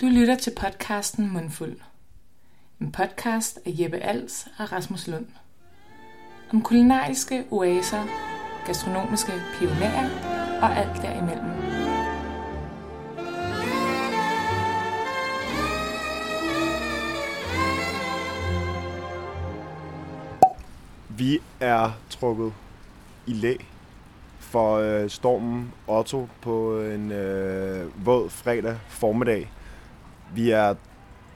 Du lytter til podcasten Mundfuld. En podcast af Jeppe Als og Rasmus Lund. Om kulinariske oaser, gastronomiske pionerer og alt derimellem. Vi er trukket i læ for øh, stormen Otto på en øh, våd fredag formiddag. Vi er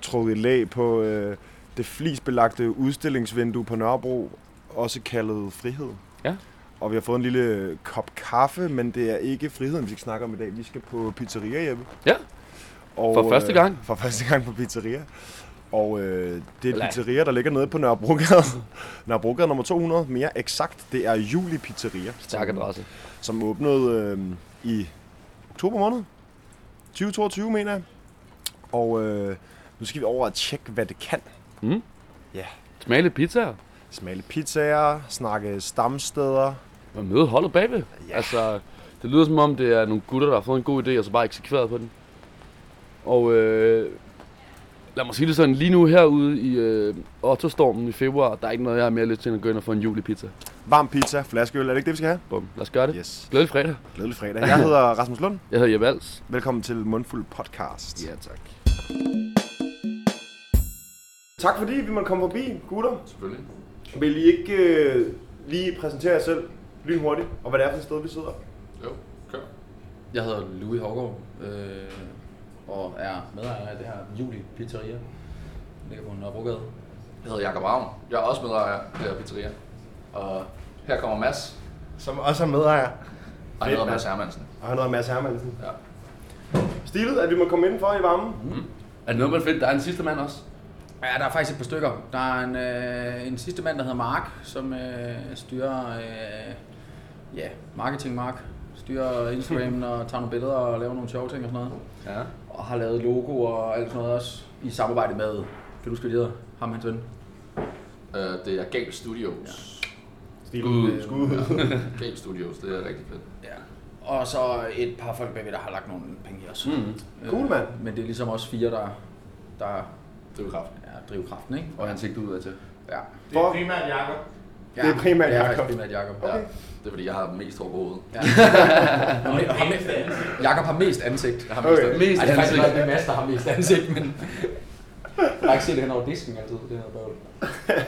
trukket læ på øh, det flisbelagte udstillingsvindue på Nørrebro, også kaldet Frihed. Ja. Og vi har fået en lille kop kaffe, men det er ikke friheden, vi skal snakke om i dag. Vi skal på pizzeria, Jeppe. Ja. Og, For første gang. Øh, for første gang på pizzeria. Og øh, det er et pizzeria, der ligger nede på Nørrebrogade. Nørrebrogade nummer 200, mere eksakt. Det er Juli Pizzeria. Stærk adresse. Som åbnede øh, i oktober måned. 2022, mener jeg. Og øh, nu skal vi over og tjekke, hvad det kan. Mm. Ja. Lidt pizzaer. Lidt pizzaer, snakke stamsteder. Og møde holdet bagved. Ja. Altså, det lyder som om, det er nogle gutter, der har fået en god idé, og så bare eksekveret på den. Og øh, lad mig sige det sådan, lige nu herude i øh, Otto-stormen i februar, der er ikke noget, jeg har mere lyst til end at gå ind og få en julepizza. Varm pizza, flaskeøl, er det ikke det, vi skal have? Bum, lad os gøre det. Yes. Glædelig fredag. Glædelig fredag. Jeg hedder Rasmus Lund. Jeg hedder Jeppe Als. Velkommen til Mundfuld Podcast. Ja, tak. Tak fordi vi måtte komme forbi, gutter. Selvfølgelig. Vil I ikke øh, lige præsentere jer selv lynhurtigt, og hvad det er for et sted, vi sidder? Jo, kør. Jeg hedder Louis Hågaard øh, og er medejer af det her Juli Pizzeria. Det ligger på Nørrebrogade. Jeg hedder Jakob Ravn. Jeg er også medejer af det her pizzeria. Og her kommer Mads, Som også er medejer. og han hedder Mads Hermansen. Og han hedder Mads Hermansen. Ja. Stilet, at vi må komme indenfor i varmen. Er det noget, man finder? Der er en sidste mand også. Ja, der er faktisk et par stykker. Der er en, øh, en sidste mand, der hedder Mark, som øh, styrer øh, ja, marketing Mark. Styrer Instagram og tager nogle billeder og laver nogle sjove ting og sådan noget. Ja. Og har lavet logo og alt sådan noget også i samarbejde med, kan du huske, hvad de hedder? Ham hans ven. Øh, det er Gal Studios. Stilet. Skud. Gal Studios, det er rigtig fedt. Ja. Og så et par folk bagved, der har lagt nogle penge i os. Mm. Cool, mand. Men det er ligesom også fire, der, der Det er kraft. er drivkraften, ikke? Og ansigtet udad til. Ja. For, primært Jakob. ja. Det er primært det er Jakob. primært Jakob. Okay. Ja. Det er fordi, jeg har mest hår på hovedet. Ja. Og ham- Jakob har mest ansigt. Jeg har Okay. mest Mest Ej, det er faktisk ansigt. det Mads, der har mest ansigt, men... Jeg har ikke set det hen over disken altid, det her bøvl.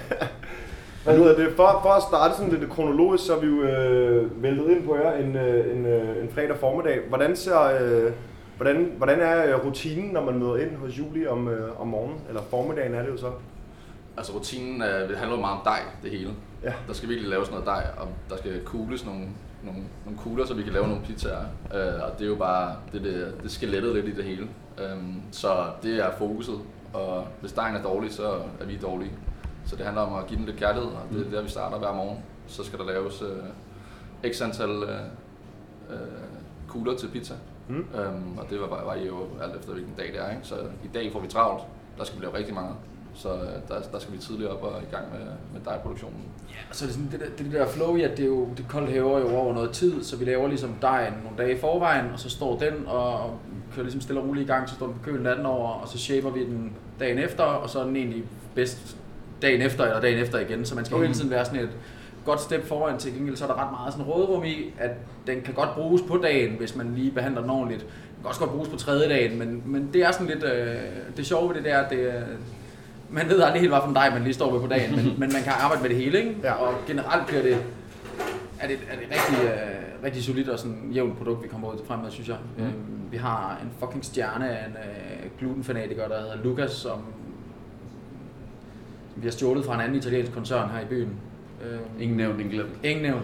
hvad hedder det? For, for at starte sådan lidt kronologisk, så er vi jo øh, væltet ind på jer en, øh, en, øh, en fredag formiddag. Hvordan ser... Øh, Hvordan, hvordan er øh, rutinen, når man møder ind hos Julie om, øh, om morgenen? Eller formiddagen er det jo så. Altså rutinen øh, det handler jo meget om dej, det hele. Ja. Der skal virkelig laves noget dej, og der skal kugles nogle, nogle, nogle kugler, så vi kan lave nogle pizzaer. Øh, og det er jo bare det, det, det skelettet lidt i det hele. Øhm, så det er fokuset, og hvis dejen er dårlig, så er vi dårlige. Så det handler om at give dem lidt kærlighed, og det er der, vi starter hver morgen. Så skal der laves øh, x antal øh, øh, kugler til pizza. Mm. Øhm, og det var bare jo alt efter hvilken dag det er. Ikke? Så i dag får vi travlt. Der skal vi lave rigtig meget. Så øh, der, der skal vi tidligere op og i gang med, med dejproduktionen. Og så er det sådan, det, der, det, der flow i, at det, er jo, det koldt hæver jo over noget tid, så vi laver ligesom dejen nogle dage i forvejen, og så står den og kører ligesom stille og roligt i gang, så står den på kølen natten over, og så shaper vi den dagen efter, og så er den egentlig bedst dagen efter eller dagen efter igen, så man skal Okay. hele tiden være sådan et godt step foran. Til gengæld så er der ret meget sådan rådrum i, at den kan godt bruges på dagen, hvis man lige behandler den ordentligt. Den kan også godt bruges på tredje dagen, men, men det er sådan lidt, øh, det sjove ved det der, det, øh, man ved aldrig helt, hvad for en dej man lige står med på dagen, men, men man kan arbejde med det hele, ikke? Ja. Og generelt bliver det, er det, er det rigtig, øh, rigtig solidt og sådan jævnt produkt, vi kommer ud frem med, synes jeg. Mm. Øhm, vi har en fucking stjerne af en øh, glutenfanatiker, der hedder Lukas, som, som vi har stjålet fra en anden italiensk koncern her i byen. Øhm, Ingen nævnt, ingen glemt. Ingen nævn.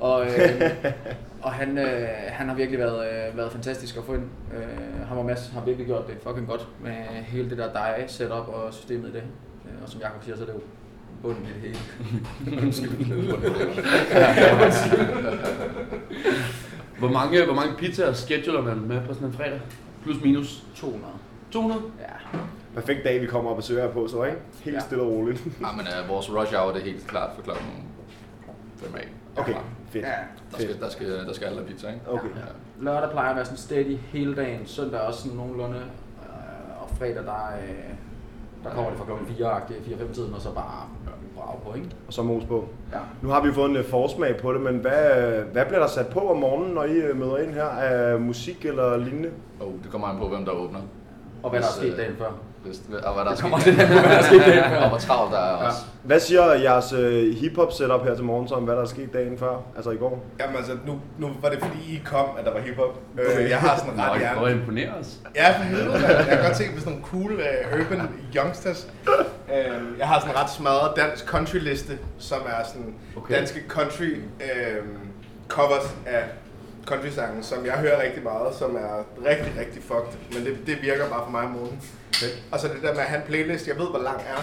Og, øh, og han, øh, han har virkelig været, øh, været fantastisk at få ind. Øh, ham og Mads har virkelig gjort det fucking godt med hele det der dig setup og systemet i det. Øh, og som Jacob siger, så er det jo bunden i det hele. Hvor mange, hvor mange pizzaer scheduler man med på sådan en fredag? Plus minus 200. 200? Ja. Perfekt dag, vi kommer og besøger på, så ikke? Helt Ja. stille og roligt. Ja, men uh, vores rush hour det er helt klart for klokken 5 af. Okay, fedt. ja. Der skal, der skal, der skal have pizza, ikke? Okay. Ja. Lørdag plejer at være sådan steady hele dagen. Søndag er også sådan nogenlunde. Øh, fredag, der, øh, der kommer det fra klokken 4, 4-5 tiden, og så bare brag på, ikke? Og så mos på. Ja. Nu har vi fået en øh, forsmag på det, men hvad, hvad bliver der sat på om morgenen, når I møder ind her? Af musik eller lignende? Oh, det kommer an på, hvem der åbner. Og hvad der er sket dagen før. Hvis, og hvad der er Det kommer hvad der er sket dagen før. Og hvor travlt der er også. Hvad siger jeres øh, hip-hop setup her til morgen, så om hvad der er sket dagen før? Altså i går? Jamen altså, nu, nu var det fordi I kom, at der var hiphop. Øh, jeg har sådan Nå, ret I hjerne. prøver at imponere os. Ja, for helvede. Jeg kan godt se sådan nogle cool uh, urban youngsters. Uh, jeg har sådan en ret smadret dansk country-liste, som er sådan Okay. okay. danske country uh, covers af country-sange, som jeg hører rigtig meget, som er rigtig, rigtig fucked. Men det, det virker bare for mig om morgenen. Okay. Og så det der med at have en playlist, jeg ved, hvor lang er.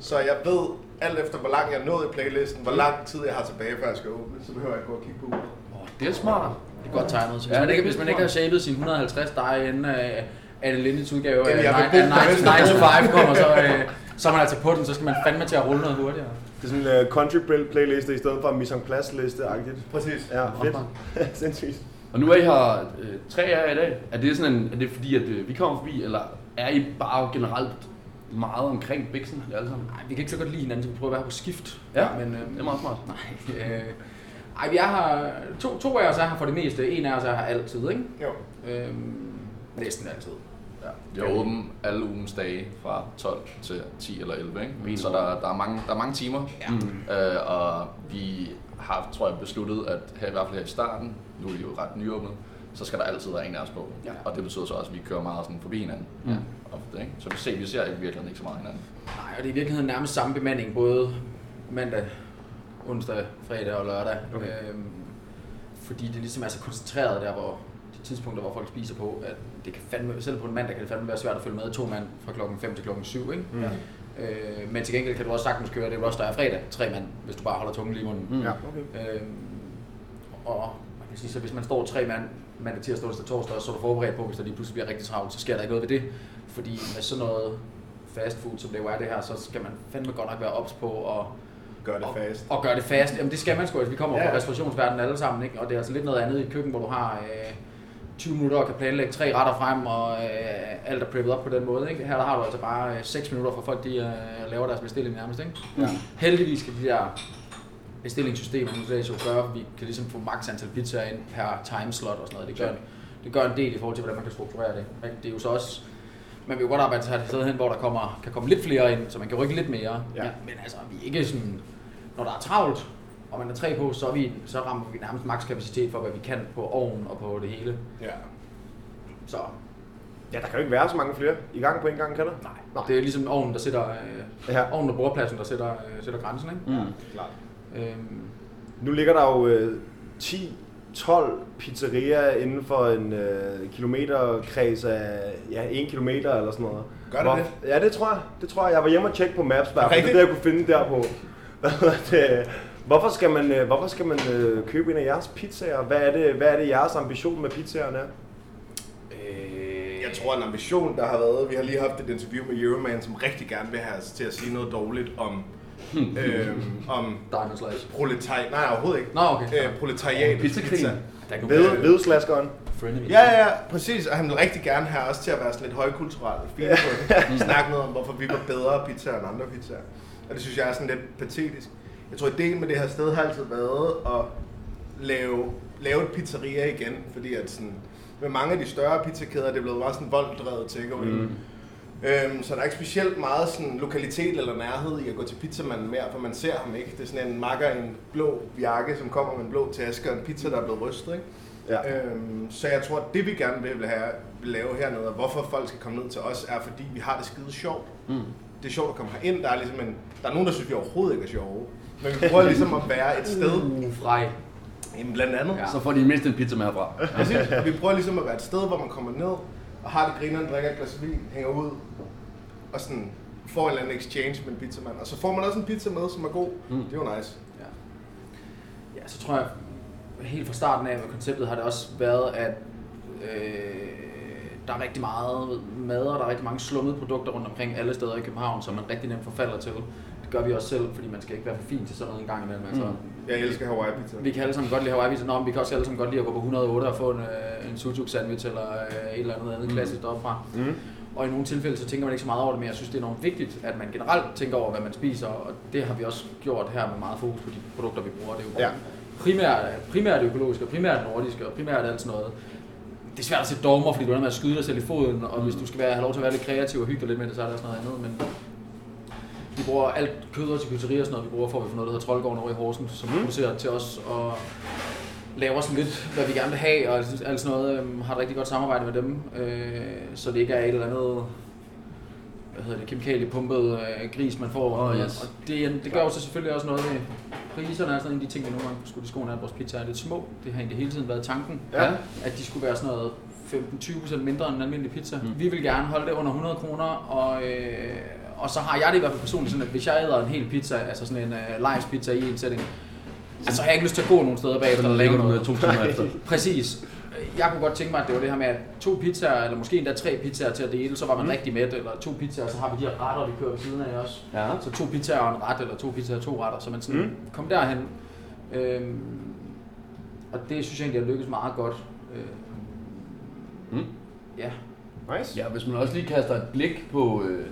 Så jeg ved, alt efter hvor langt jeg er nået i playlisten, hvor lang tid jeg har tilbage, før jeg skal åbne, så behøver jeg ikke gå og kigge på uret. Åh, det er smart. Det er godt tegnet. Så hvis, Ja, man, det ikke, hvis man ikke har shapet sin 150 dig inden af Anne Lindes udgave af Jamen, jeg vil 9 bo på Vesterbro. to 5 kommer, så, øh, så er man altså på den, så skal man fandme til at rulle noget hurtigere. Det er sådan en uh, country play- playliste i stedet for en mise en place liste agtigt Præcis. Ja, fedt. Sindssygt. Og nu er I her øh, tre af jer i dag. Er det sådan en, er det fordi, at øh, vi kommer forbi, eller er I bare generelt meget omkring Bixen alle sammen? Nej, vi kan ikke så godt lide hinanden, så vi prøver at være på skift. Ja, men, øh, Det er meget smart. Nej, øh, ej, vi er her, to, to af os er her for det meste, en af os er her altid, ikke? Jo. Øhm, næsten altid. Vi er åben alle ugens dage fra 12 til 10 eller 11, ikke? Min Så der, der, er mange, der er mange timer. Ja. Mm. Øh, og vi har, tror jeg, besluttet, at her, i hvert fald her i starten, nu er det jo ret nyåbnet, så skal der altid være en af os på. Ja. Og det betyder så også, at vi kører meget sådan forbi hinanden. Ja. Ofte, ikke? Så vi ser, vi ser i virkeligheden ikke så meget hinanden. Nej, og det er i virkeligheden nærmest samme bemanding, både mandag, onsdag, fredag og lørdag. Okay. Øhm, fordi det ligesom er så koncentreret der, hvor tidspunkter, hvor folk spiser på, at det kan fandme, selv på en mandag kan det fandme være svært at følge med to mand fra klokken 5 til klokken 7, ikke? Mm. Øh, men til gengæld kan du også sagtens køre, det er også der er fredag, tre mand, hvis du bare holder tungen lige i munden. Mm. Ja, okay. Øhm, og man kan sige, så hvis man står tre mand mandag, tirsdag, onsdag, torsdag, så er du forberedt på, hvis der lige pludselig bliver rigtig travlt, så sker der ikke noget ved det. Fordi med sådan noget fast food, som det jo er det her, så skal man fandme godt nok være ops på at, Gør det og, fast. og gøre det fast. Jamen det skal man sgu, altså, vi kommer Ja. fra restaurationsverdenen alle sammen, ikke? og det er altså lidt noget andet i køkken, hvor du har øh, 20 minutter og kan planlægge tre retter frem, og øh, alt er preppet op på den måde. Ikke? Her der har du altså bare øh, 6 minutter, for folk de, øh, laver deres bestilling nærmest. Ikke? Ja. Heldigvis kan de der bestillingssystemer nu dags jo gøre, at vi kan ligesom få maks antal pizzaer ind per timeslot og sådan noget. Det gør, det gør en del i forhold til, hvordan man kan strukturere det. ikke? Det er jo så også, man vil jo godt arbejde sig et sted hen, hvor der kommer, kan komme lidt flere ind, så man kan rykke lidt mere. Ja. Men, men altså, vi er ikke sådan, når der er travlt, og man er tre på, så, er vi, så rammer vi nærmest maks kapacitet for, hvad vi kan på ovnen og på det hele. Ja. Så Ja, der kan jo ikke være så mange flere i gang på en gang, kan der? nej, Nej. det er ligesom ovnen, der sætter, øh, Ja. ovnen og bordpladsen, der sætter, øh, sætter grænsen. Ikke? Mm. Klart. Øhm, Nu ligger der jo øh, 10-12 pizzerier inden for en øh, kilometerkreds af ja, 1 kilometer eller sådan noget. Gør det Hvor- det? Ja, det tror jeg. Det tror jeg. Jeg var hjemme og tjekke på Maps, i hvert fald. det er det, jeg kunne finde der på. Hvad det? Hvorfor skal man, øh, hvorfor skal man øh, købe en af jeres pizzaer? Hvad er, det, hvad er det, jeres ambition med pizzaerne er? øh, Jeg tror, en ambition, der har været, vi har lige haft et interview med Euroman, som rigtig gerne vil have os til at sige noget dårligt om, øhm, om Diamond Slash. proletariat. Nej, overhovedet ikke. Nå, okay. Øh, proletariat. Der kan Ved, vedslaskeren. Frenemy. Ja, ja, ja, præcis. Og han vil rigtig gerne have os til at være sådan lidt højkulturelt fine på det. Snakke noget om, hvorfor vi var bedre pizzaer end andre pizzaer. Og det synes jeg er sådan lidt patetisk. Jeg tror, ideen med det her sted har altid været at lave, lave et pizzeria igen, fordi at sådan, med mange af de større pizzakæder, det er blevet meget sådan volddrevet takeaway. Mm. Øhm, så der er ikke specielt meget sådan lokalitet eller nærhed i at gå til pizzamanden mere, for man ser ham ikke. Det er sådan en makker i en blå jakke, som kommer med en blå taske og en pizza, der er blevet rystet. Ikke? Ja. Øhm, så jeg tror, at det vi gerne vil, have, vil lave hernede, og hvorfor folk skal komme ned til os, er fordi vi har det skide sjovt. Mm. Det er sjovt at komme herind. Der er, ligesom en, der er nogen, der synes, vi overhovedet ikke er sjove. Men vi prøver ligesom at være et sted, frej. jamen blandt andet. Ja. Så får de mindst en pizza med herfra. Præcis. Og vi prøver ligesom at være et sted, hvor man kommer ned, og har det grineren, drikker et glas vin, hænger ud, og sådan får en eller anden exchange med en pizzamand. Og så får man også en pizza med, som er god. Mm. Det er jo nice. Ja. ja, så tror jeg, helt fra starten af med konceptet har det også været, at øh, der er rigtig meget mad, og der er rigtig mange slummede produkter rundt omkring alle steder i København, som man rigtig nemt forfalder til. Gør vi også selv, fordi man skal ikke være for fin til sådan noget en gang imellem. Altså, Mm. Jeg elsker Hawaii pizza. Vi kan alle sammen godt lide Hawaii pizza, Nå, men vi kan også alle sammen godt lide at gå på 108 og få en, øh, en sujuk sandwich eller øh, et eller andet andet Mm. klassisk derfra. Mm. og i nogle tilfælde, så tænker man ikke så meget over det, men jeg synes, det er enormt vigtigt, at man generelt tænker over, hvad man spiser, og det har vi også gjort her med meget fokus på de produkter, vi bruger. Det er jo Ja. primært, primært økologisk, og primært nordisk, og primært alt sådan noget. Det er svært at sætte dogmer, fordi du er med at skyde dig selv i foden, og hvis du skal være, have lov til at være lidt kreativ og hygge dig lidt med det, så er der også noget andet. Men vi bruger alt kød og charcuterie og sådan noget, vi bruger for, at vi får noget, der hedder Troldgården over i Horsens, som mm. producerer til os, og laver sådan lidt, hvad vi gerne vil have, og alt sådan noget. Øhm, har et rigtig godt samarbejde med dem, øh, så det ikke er et eller andet hvad hedder det, kemikaliepumpet øh, gris, man får. Åh, yes. Og det, det gør jo så selvfølgelig også noget med priserne, er sådan en af de ting, vi nogle gange skulle i skoene, at vores pizza er lidt små. Det har egentlig hele tiden været tanken, Ja. at de skulle være sådan noget 15-20% mindre end en almindelig pizza. Mm. Vi vil gerne holde det under 100 kroner, og, øh, og så har jeg det i hvert fald personligt sådan, at hvis jeg æder en hel pizza, altså sådan en øh, Lions pizza i en sætning, så har jeg ikke lyst til at gå nogen steder bagefter Så lave du noget. to timer efter. Præcis. Jeg kunne godt tænke mig, at det var det her med, at to pizzaer, eller måske endda tre pizzaer til at dele, så var man mm. rigtig mæt, eller to pizzaer, så har vi de her retter, vi kører ved siden af også. Ja. Så to pizzaer og en ret, eller to pizzaer og to retter, så man sådan Mm. kom derhen. Øhm, og det synes jeg egentlig har lykkes meget godt. Øh, Mm. ja. Nice. Ja, hvis man også lige kaster et blik på, øh,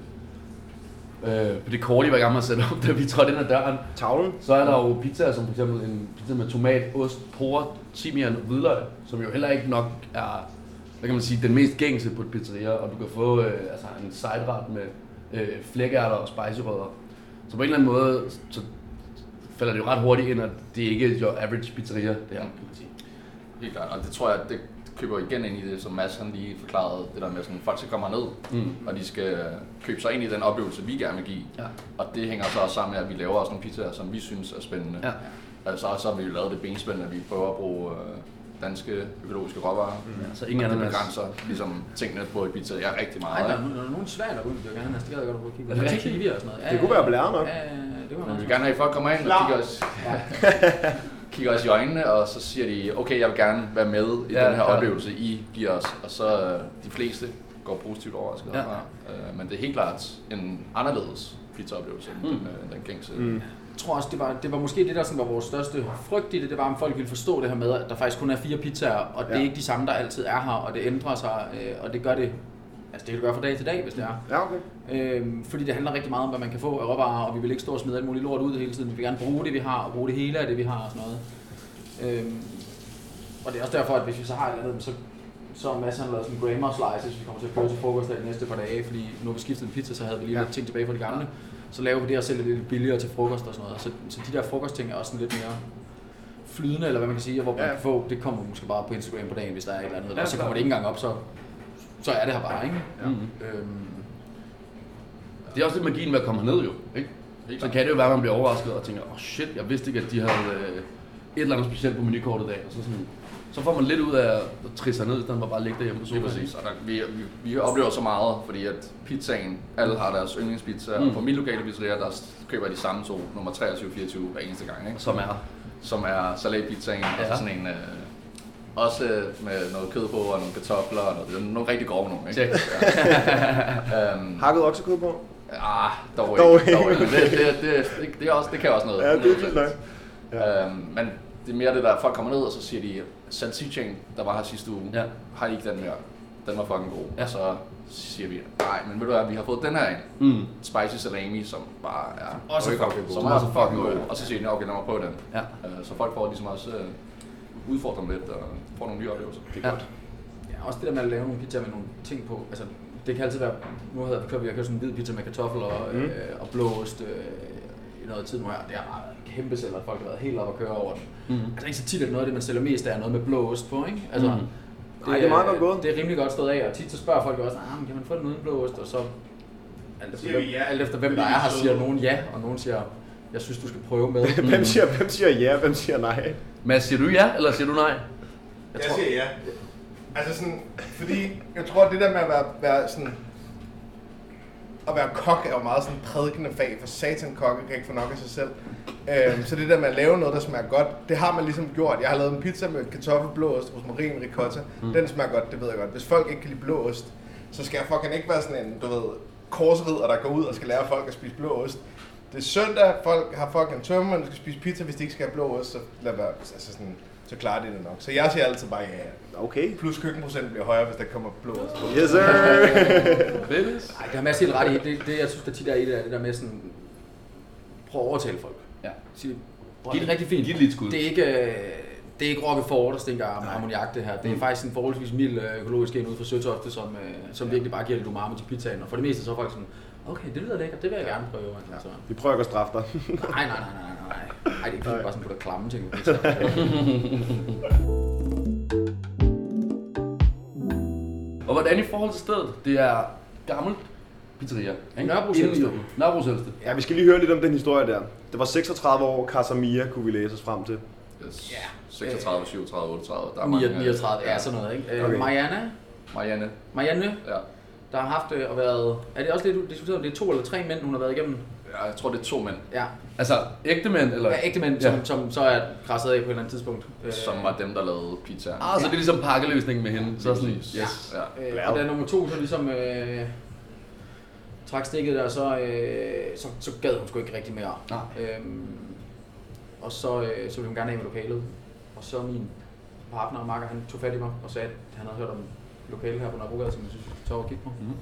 øh, på det kort, I var i gang med at sætte op, da vi trådte ind ad døren, Tavlen. så er der jo pizzaer, som for eksempel en pizza med tomat, ost, porre, timian og hvidløg, som jo heller ikke nok er, hvad kan man sige, den mest gængse på et pizzeria, og du kan få øh, altså en side-ret med øh, flækærter og spicerødder. Så på en eller anden måde, så falder det jo ret hurtigt ind, at det ikke er your average pizzeria, det her, kan man sige. Helt klart, og det tror jeg, det køber igen ind i det, som Mads han lige forklarede, det der med, sådan, folk skal komme herned, Mm. og de skal købe sig ind i den oplevelse, vi gerne vil give. Ja. Og det hænger så også sammen med, at vi laver også nogle pizzaer, som vi synes er spændende. Ja. Altså, så har vi jo lavet det benspændende, at vi prøver at bruge øh, danske økologiske råvarer. Mm. Ja, så ingen det ananas. begrænser ligesom tingene på et pizzeria rigtig Nej, meget. der, er, ikke? no- der er nogen svært derude, det jeg gerne have. Det gad jeg godt prøve at kigge Er på. det Jeg rigtigt? tænker, og sådan noget. Det kunne være blæret nok. Ja, det var vi vil gerne have, at folk kommer ind og kigger os, kigger os i øjnene, og så siger de, okay, jeg vil gerne være med i Ja, den her klart. oplevelse, I giver os. Og så øh, de fleste går positivt overrasket Ja. herfra. Øh, Men det er helt klart en anderledes pizzaoplevelse end Mm. den, øh, den gængse. Mm. Jeg tror også, det var, det var måske det, der sådan var vores største frygt i det, det var, om folk ville forstå det her med, at der faktisk kun er fire pizzaer, og det er Ja. ikke de samme, der altid er her, og det ændrer sig, øh, og det gør det, altså det kan det gøre fra dag til dag, hvis det er. Ja, okay. Øhm, fordi det handler rigtig meget om, hvad man kan få af råvarer, og vi vil ikke stå og smide alt muligt lort ud hele tiden. Vi vil gerne bruge det, vi har, og bruge det hele af det, vi har og sådan noget. Øhm, og det er også derfor, at hvis vi så har et eller andet, så, så er han lavet sådan grammar slices, vi kommer til at køre til frokost de næste par dage, fordi nu har vi skiftet en pizza, så havde vi lige Ja. lidt ting tilbage fra de gamle. Så laver vi det og sælger det lidt billigere til frokost og sådan noget. Så, så de der frokostting er også sådan lidt mere flydende, eller hvad man kan sige, og hvor man Ja. kan få, det kommer måske bare på Instagram på dagen, hvis der er et eller andet, Ja, og så kommer det ikke engang op, så, så er det her bare, ikke? Ja. Mm. Øhm, Det er også lidt magien ved at komme herned jo, ikke? Så kan det jo være, at man bliver overrasket og tænker, åh oh shit, jeg vidste ikke, at de havde øh, et eller andet specielt på menukortet i dag. Og så, sådan, så får man lidt ud af at trisse ned, i stedet for bare at ligge derhjemme på sofaen. præcis. Og der, vi, vi, vi oplever så meget, fordi at pizzaen, alle har deres yndlingspizza, mm. Og på min lokale pizzeria, der køber de samme to, nummer 23 24 hver eneste gang, ikke? Som er. som er salatpizzaen, ja. og så sådan en, øh, også med noget kød på, og nogle kartofler, og noget, det er nogle rigtig grove nogle, ikke? Tjek. Ja. øhm, Hakket oksekød på? ah, dog Dog ikke, dog ikke. Det, det, det, det, det, er også, det kan også noget. Ja, det er fint. Ja. Øhm, men det er mere det der, folk kommer ned, og så siger de, salsichaen, der var her sidste uge, Ja. har I ikke den mere? Den var fucking god. Ja. Og så siger vi, nej, men ved du hvad, vi har fået den her ind. Mm. Spicy salami, som bare er Også rykker, fucking god. Som også fucking god. Og så siger de, okay, lad mig prøve den. Ja. Øh, Så folk får ligesom også øh, udfordret dem lidt og får nogle nye oplevelser. Det er Ja. godt. Ja, også det der med at lave nogle pizzaer med nogle ting på. Altså, det kan altid være, nu havde jeg kørt, vi har kørt sådan en hvid pizza med kartoffel og, Mm. øh, og blåost øh, i noget tid nu her. Det er bare kæmpe sælger, at folk har været helt op og køre over den. Mm. Altså ikke så tit, at noget af det, man sælger mest af, er noget med blåost på, ikke? Altså, Mm. Ej, det er meget godt gået. Det er rimelig godt stået af, og tit så spørger folk jo også, ah, men kan man få den uden blåost? Og så, alt efter, hvem, ja. alt efter hvem der er her, siger nogen ja, og nogen siger, jeg synes, du skal prøve med. Hvem siger, hvem siger ja, hvem siger nej? Mads, siger du ja, eller siger du nej? Jeg Jeg tror- siger ja. Altså sådan, fordi jeg tror, at det der med at være, være sådan... At være kok er jo meget sådan prædikende fag, for satan kokke kan ikke få nok af sig selv. Øhm, så det der med at lave noget, der smager godt, det har man ligesom gjort. Jeg har lavet en pizza med kartoffel, blåost, rosmarin, ricotta. Mm. Den smager godt, det ved jeg godt. Hvis folk ikke kan lide blåost, så skal jeg fucking ikke være sådan en, du ved, korsridder, der går ud og skal lære folk at spise blåost. Det er søndag, folk har fucking tømme, man skal spise pizza, hvis de ikke skal have blåost, så lad være. Altså sådan, så klarer de det nok. Så jeg siger altid bare ja. Okay. Plus køkkenprocent bliver højere, hvis der kommer blod. Yes, sir. Nej, det har Mads helt ret i. Det, det, jeg synes, der tit er i det, er det der med sådan... Prøv at overtale folk. Ja. Sig, "Bror, det er rigtig fint. Giv det lidt skud. Det er ikke, øh, det er ikke rocket forward, der stinker af ammoniak, det her. Det er Mm. faktisk en forholdsvis mild øh, økologisk en ud fra Søtofte, som, øh, som virkelig bare giver lidt umami til pizzaen. Og for det meste så er folk sådan, okay, det lyder lækkert, det vil jeg gerne prøve. Ja. Så, Vi prøver ikke at straffe dig. nej, nej, nej, nej, nej, nej. Ej, det er ikke fordi, bare sådan putter klamme ting. Og hvordan i forhold til stedet? Det er gammelt pizzeria. ikke? Nørrebros ældste. Nørrebros ældste. Ja, vi skal lige høre lidt om den historie der. Det var 36 år, Casamia kunne vi læse os frem til. Yes. Ja. 36, 37, 38. Der er mange, 39, 39, ja, sådan noget, ikke? Øh, Okay. Marianne, Marianne. Marianne, Ja. der har haft øh, og været, er det også lidt diskuteret, om det er to eller tre mænd, hun har været igennem? Ja. Jeg tror, det er to mænd, Ja, Altså, ægte mænd, eller? ja ægte mænd, Ja. som, som så er græsset af på et eller andet tidspunkt. Øh, som var dem, der lavede pizzaen. Ah, så det er ligesom pakkeløsningen med hende. Så sådan, yes. Ja. Øh, og da nummer to så ligesom øh, trak stikket der, så, øh, så, så gad hun sgu ikke rigtig mere. Nej. Øhm, og så, øh, så ville hun gerne af med lokalet. Og så min partner og makker, han tog fat i mig og sagde, at han havde hørt om lokalet her på Nørrebrogade, som jeg synes, vi tog og kigge på. Mhm.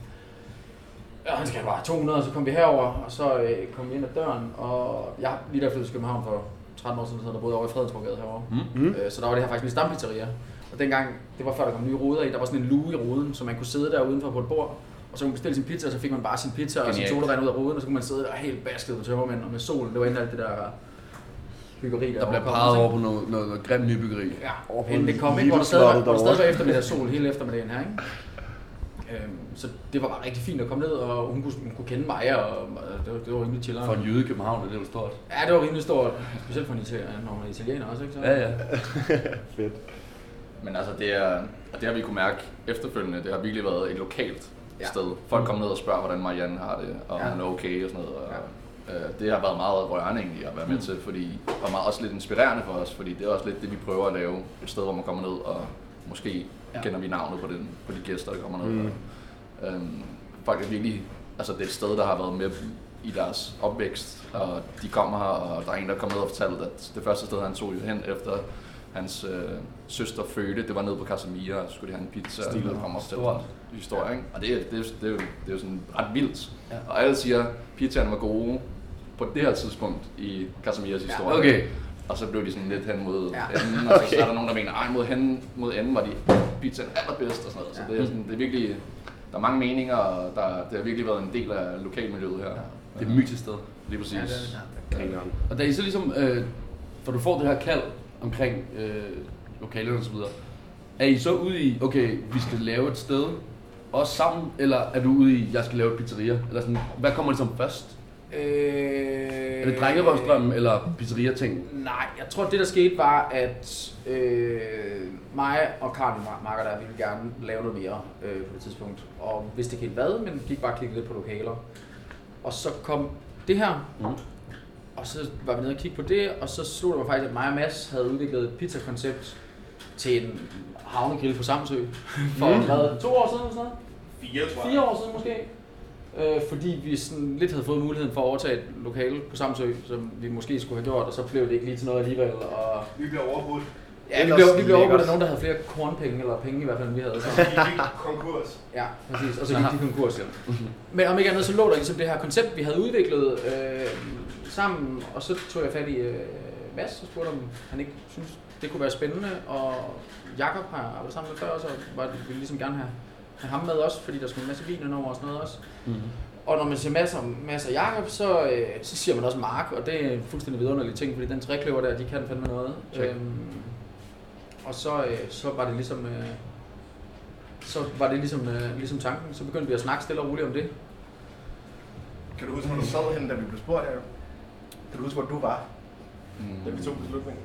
Ja, han skal bare 200, og så kom vi herover, og så øh, kom vi ind ad døren, og jeg lige der flyttet til København for 13 år siden, der boede over i Fredensborgade herovre. Mm. Øh, Så der var det her faktisk min stampizzeria. Og dengang, det var før der kom nye ruder i, der var sådan en luge i ruden, så man kunne sidde der udenfor på et bord, og så kunne man bestille sin pizza, og så fik man bare sin pizza og sin Genialt. sodavand ud af ruden, og så kunne man sidde der helt basket på tømmermænd og med solen. Det var inden alt det der byggeri, Der bliver var peget over på noget, noget, noget grimt nybyggeri. Ja, inden det kom, ikke, Lille hvor der stadig var, hvor der stadig var eftermiddag sol hele eftermiddagen her, ikke? Øhm, så det var bare rigtig fint at komme ned, og hun kunne, hun kunne kende mig, og og det var, det var rimelig chilleren. For en jyde i København er det jo stort. Ja, det var rimelig stort, specielt for en italiener, når man er italiener også, ikke? Så, Ja, ja. Fedt. Men altså, det, er, og det har vi kunne mærke efterfølgende. Det har virkelig været et lokalt Ja. sted. Folk kommer ned og spørger, hvordan Marianne har det, og Ja. hun er okay og sådan noget. Og, ja. øh, det har været meget rørende egentlig at være med til, fordi, og meget, også lidt inspirerende for os, fordi det er også lidt det, vi prøver at lave. Et sted, hvor man kommer ned, og måske Ja. ja. kender vi navnet på, den, på de gæster, der kommer ned. Mm. Og, øhm, folk er virkelig, altså det er et sted, der har været med i deres opvækst, og de kommer her, og der er en, der kom ned og fortalte, at det første sted, han tog jo hen efter hans øh, søster fødte, det var nede på Casamia, og så skulle de have en pizza, Stilet. og kommer til Stort. historie, ikke? Og det, er- det, er, det, er jo, det er jo sådan ret vildt. Ja. Og alle siger, at pizzaen var gode på det her tidspunkt i Casamias historie. Okay. Og så blev de sådan lidt hen mod Ja. ja. enden, og så, så er der nogen, der mener, ej, mod, hen, mod enden var de pizzaen allerbedst og sådan noget. Så det er, sådan, det er virkelig, der er mange meninger, og der, det har virkelig været en del af lokalmiljøet her. Det er et mytisk sted. Lige præcis. Ja, det er det. Grineren. Og da I så ligesom, øh, for du får det her kald omkring øh, lokalerne og så videre, er I så ude i, okay, vi skal lave et sted, også sammen, eller er du ude i, jeg skal lave et pizzeria? Eller sådan, hvad kommer ligesom først? Øh, Er det drengerøvsdrømmen eller pizzeria-ting? Nej, jeg tror, det der skete var, at øh, mig og Karl, min marker der, ville gerne lave noget mere øh, på det tidspunkt. Og vidste ikke helt hvad, men gik bare og kiggede lidt på lokaler. Og så kom det her, Mm. og så var vi nede og kigge på det, og så slog det mig faktisk, at mig og Mads havde udviklet et pizzakoncept til en havnegrill på Samsø for Mm. hvad, to år siden eller sådan noget? Fire, tror jeg. fire år siden måske. Øh, fordi vi sådan lidt havde fået muligheden for at overtage et lokale på Samsø, som vi måske skulle have gjort, og så blev det ikke lige til noget alligevel. Og Vi blev overbudt. ja, vi blev, vi blev overbudt af nogen, der havde flere kornpenge, eller penge i hvert fald, end vi havde. Så. Vi gik konkurs. Ja, præcis. Og så gik de konkurs igen. Men om ikke andet, så lå der ligesom det her koncept, vi havde udviklet øh, sammen, og så tog jeg fat i øh, Mads og spurgte, om han ikke synes, det kunne være spændende, og Jakob har arbejdet sammen med før, så var det, ville ligesom gerne have, have ham med også, fordi der skulle en masse vin over og sådan noget også. Mm-hmm. Og når man siger masser, masser af Jakob, så, øh, så siger man også Mark, og det er en fuldstændig vidunderlig ting, fordi den trækløver der, de kan fandme noget. Check. Øhm, og så, øh, så var det ligesom, øh, så var det ligesom, øh, ligesom tanken. Så begyndte vi at snakke stille og roligt om det. Kan du huske, hvor du sad henne, da vi blev spurgt, Jacob? Kan du huske, hvor du var, da vi Mm. tog beslutningen?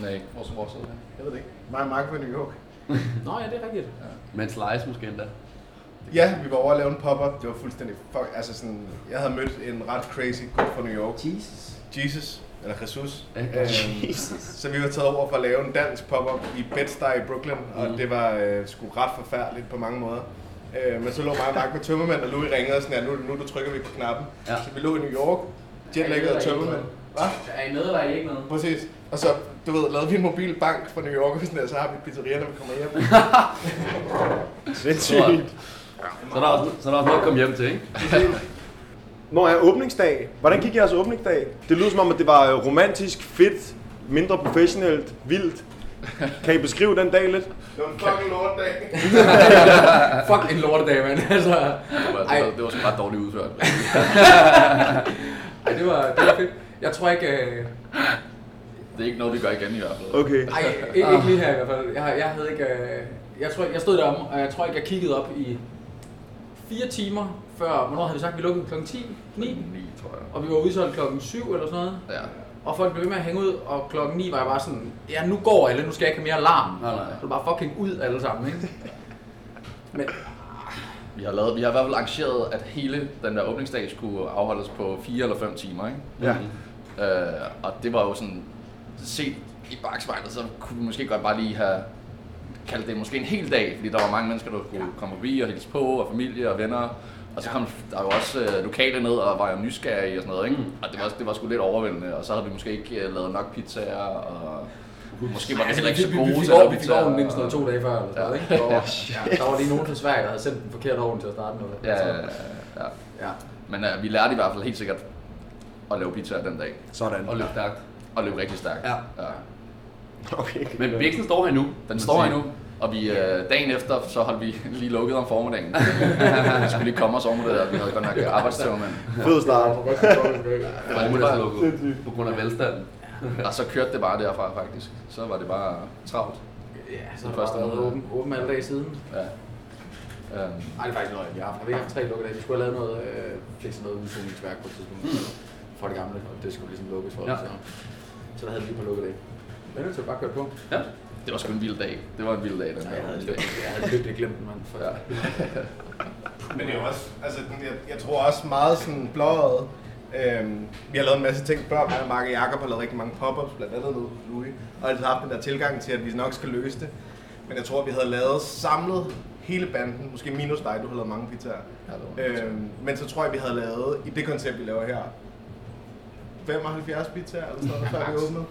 Nej, hvor, sidder han? Jeg ved det ikke. Mig og Mark var i New York. Nå ja, det er rigtigt. Men slice måske endda. Ja, vi var over at lave en pop-up. Det var fuldstændig fuck. Altså sådan, jeg havde mødt en ret crazy gut fra New York. Jesus. Jesus, eller Jesus. Ja, Øhm, så vi var taget over for at lave en dansk pop-up i Bed-Stuy i Brooklyn, og Mhm. det var øh, sgu ret forfærdeligt på mange måder. Øh, men så lå mig og Mark med tømmermænd, og Louis ringede og sådan, ja, nu, nu du trykker vi på knappen. Ja. Så vi lå i New York, jetlaggede Ja, er tømmermænd, Er I med, eller er I ikke med? Præcis. Og så, du ved, lavede vi en mobil bank fra New York, og sådan der, så har vi pizzeria, når vi kommer hjem. Sindssygt. Så er der også, så er der også noget at komme hjem til, ikke? Når er åbningsdag? Hvordan gik jeres åbningsdag? Det lyder som om, at det var romantisk, fedt, mindre professionelt, vildt. Kan I beskrive den dag lidt? Det var en fucking lortdag. Fuck en lortedag, mand. Altså, Det var, det var, det var sgu ret dårligt udført. ej, det var, det var fedt. Jeg tror ikke... Øh, Det er ikke noget, vi gør igen i hvert fald. Okay. ej, ikke, ikke lige her i hvert fald. Jeg, jeg havde ikke... Øh, jeg, tror, jeg stod derom, og jeg tror ikke, jeg kiggede op i fire timer før... Hvornår havde vi sagt, vi lukkede klokken 10? 9? 9, tror jeg. Og vi var udsolgt klokken 7 eller sådan noget. Ja. Og folk blev ved med at hænge ud, og klokken 9 var jeg bare sådan, ja nu går alle, nu skal jeg ikke have mere larm. Nej, nej. Så det bare fucking ud alle sammen, ikke? Men Vi har, lavet, vi har i hvert fald arrangeret, at hele den der åbningsdag skulle afholdes på 4 eller 5 timer. Ikke? Ja. Øh, og det var jo sådan, set i bagspejlet, så kunne vi måske godt bare lige have kaldt det måske en hel dag, fordi der var mange mennesker, der kunne komme forbi og hilse på, og familie og venner. Og så kom der jo også øh, lokale ned og var jo nysgerrige og sådan noget, ikke? Mm. Og det var, det var sgu lidt overvældende, og så havde vi måske ikke øh, lavet nok pizzaer, og måske var det heller ikke så gode til at vi fik mindst og- noget to dage før, eller sådan noget, Ja. ikke? Ja, der var lige nogen fra Sverige, der havde sendt den forkerte ovn til at starte med. Ja, ja, ja, ja. ja. Men øh, vi lærte i hvert fald helt sikkert at lave pizzaer den dag, Sådan. Og løb stærkt. Og løbe rigtig stærkt. Ja. ja. Okay. Men Bixen står her nu. Den står her nu, og vi, øh, dagen efter, så holdt vi lige lukket om formiddagen. vi skulle lige komme os over med det der, vi havde godt nok arbejdstøv, men... Fed start. Det var nu, der lukket. På grund af velstanden. Og så kørte det bare derfra faktisk. Så var det bare travlt. Ja, så har første det været åben, åben alle dage siden. Ja. Øhm, Nej, det er faktisk noget, vi har haft. Vi har haft tre lukkedage. Vi skulle have lavet noget, øh, fikse noget udsugningsværk på et tidspunkt. For det gamle, og det skulle ligesom lukkes for. Ja. Så, så der havde vi lige på lukkedage. Men det så bare kørt på. Ja. det var sgu en vild dag. Det var en vild dag, den her jeg havde jeg havde lykkelig glemt den, mand. For, Ja. Men det er jo også, altså, den- jeg, jeg tror også meget sådan blåret. Øhm, vi har lavet en masse ting før, mig og Mark og Jacob har lavet rigtig mange pop-ups, blandt andet nu hos Louis, og altid haft den der tilgang til, at vi nok skal løse det. Men jeg tror, vi havde lavet samlet hele banden, måske minus dig, du har lavet mange pizzaer. Ja, var Øhm, men så tror jeg, vi havde lavet, i det koncept, vi laver her, 75 pizzaer eller sådan noget, før vi åbnede.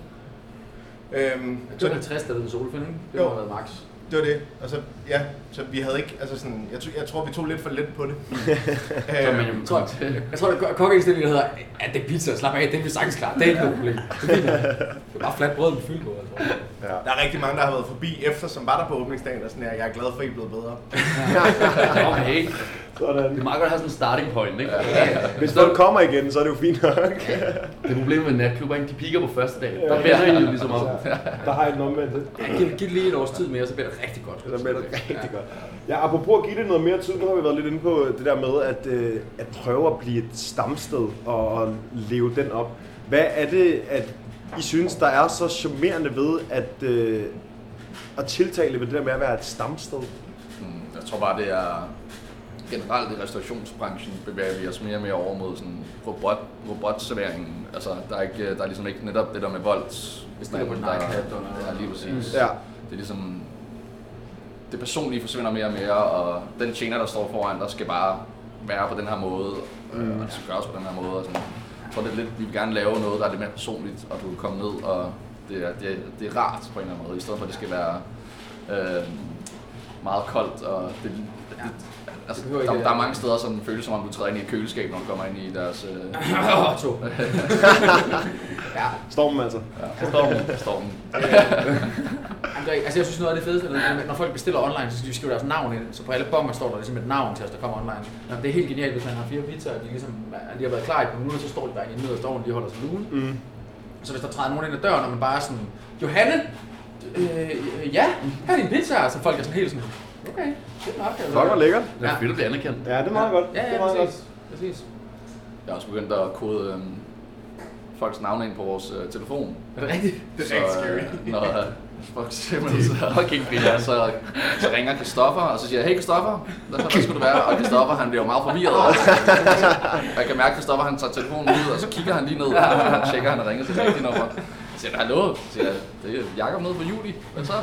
Øhm, Det så var 50, der hed Solfind, ikke? Det Jo. må have været max. det var det. Og så, ja, så vi havde ikke, altså sådan, jeg, tror- jeg tror, vi tog lidt for let på det. Så man jo Jeg tror, jeg tror, at kokkeindstilling hedder, at det er pizza, slap af, det er vi sagtens klar. Det er ikke noget problem. Det er. Det er bare fladt brød med fyld på, jeg tror. Ja. Der er rigtig mange, der har været forbi efter, som var der på åbningsdagen, og sådan her, jeg er glad for, at I er blevet bedre. Okay. Sådan. Det er meget godt at have sådan en starting point, ikke? Hvis folk kommer igen, så er det jo fint nok. Det er problemet med natklubber, ikke? De piker på første dag. Der vender I jo ligesom op. Der har jeg den omvendte. Ja, giv, giv det lige et års tid mere, så bliver det rigtig godt. Så bliver det rigtig godt. Ja, apropos at give det noget mere tid, nu har vi været lidt inde på det der med at, øh, at prøve at blive et stamsted og, leve den op. Hvad er det, at I synes, der er så charmerende ved at, øh, at tiltale ved det der med at være et stamsted? Mm, Jeg tror bare, det er generelt i restaurationsbranchen bevæger vi os mere og mere over mod sådan robot, robotserveringen. Altså, der er, ikke, der er ligesom ikke netop det der med vold. En der- iPad og noget. Ja, lige præcis. Ja. Det er ligesom, det personlige forsvinder mere og mere, og den tjener, der står foran dig, skal bare være på den her måde, mm. og det skal gøres på den her måde. Og sådan. Jeg tror, det er lidt, vi vil gerne lave noget, der er lidt mere personligt, og du kan komme ned, og det er, det, er, det er rart på en eller anden måde, i stedet for, at det skal være øh, meget koldt, og det, det, Ja. Altså, der, der, er mange steder, som føles som om, du træder ind i et køleskab, når du kommer ind i deres... Øh, Åh, to. ja, Stormen altså. ja, stormen. stormen. Jamen, det er, altså jeg synes noget af det fedeste, når- når folk bestiller online, så skal de skrive deres navn ind. Så på alle bonger står der ligesom et navn til os, der kommer online. Jamen, det er helt genialt, hvis man har fire pizzaer, og de, ligesom, de har været klar i et par minutter, så står de bare inde i nederste ovnen, de holder sig lune. Mm. Så hvis der træder nogen ind ad døren, og man bare er sådan, Johanne, øh, ja, her er din pizza, så folk er sådan helt sådan, okay, det er nok. Fuck, hvor lækkert. Det er fedt at blive anerkendt. Ja, det er meget godt. Ja, det ja, er meget godt. præcis. præcis. Jeg har også begyndt at kode øhm, folks navne ind på vores øh, telefon. Er det rigtigt? Det er så, rigtig scary. øh, når øh, for eksempel så, Fucking ja, så, så ringer Christoffer, og så siger jeg, hey Christoffer, hvad, hvad skulle det være? Og Christoffer, han bliver jo meget forvirret. Og jeg kan mærke, at Christoffer han tager telefonen ud, og så kigger han lige ned, og tjekker, han har ringet til det rigtige nummer. Siger jeg, hallo, siger jeg, det er Jacob nede fra juli, hvad så?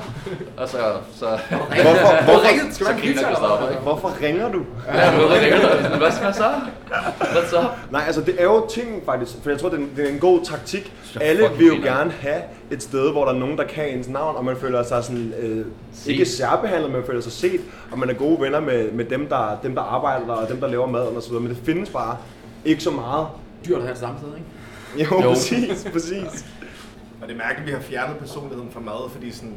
Og så, så, Hvorfor, hvorfor, ringet? Skal så man griner Christoffer, ikke? hvorfor ringer du? Ja, jeg ved ikke, hvad skal jeg så? Hvad så? Nej, altså det er jo ting faktisk, for jeg tror, det er en, det er en god taktik. Alle vil jo griner. gerne have et sted, hvor der er nogen, der kan ens navn, og man føler sig sådan, øh, ikke særbehandlet, men man føler sig set, og man er gode venner med, med dem, der, dem, der arbejder der, og dem, der laver maden så videre. Men det findes bare ikke så meget. Dyrt at have det samme sted, ikke? Jo. jo. præcis, præcis. Og det er mærkeligt, at vi har fjernet personligheden fra mad, fordi sådan,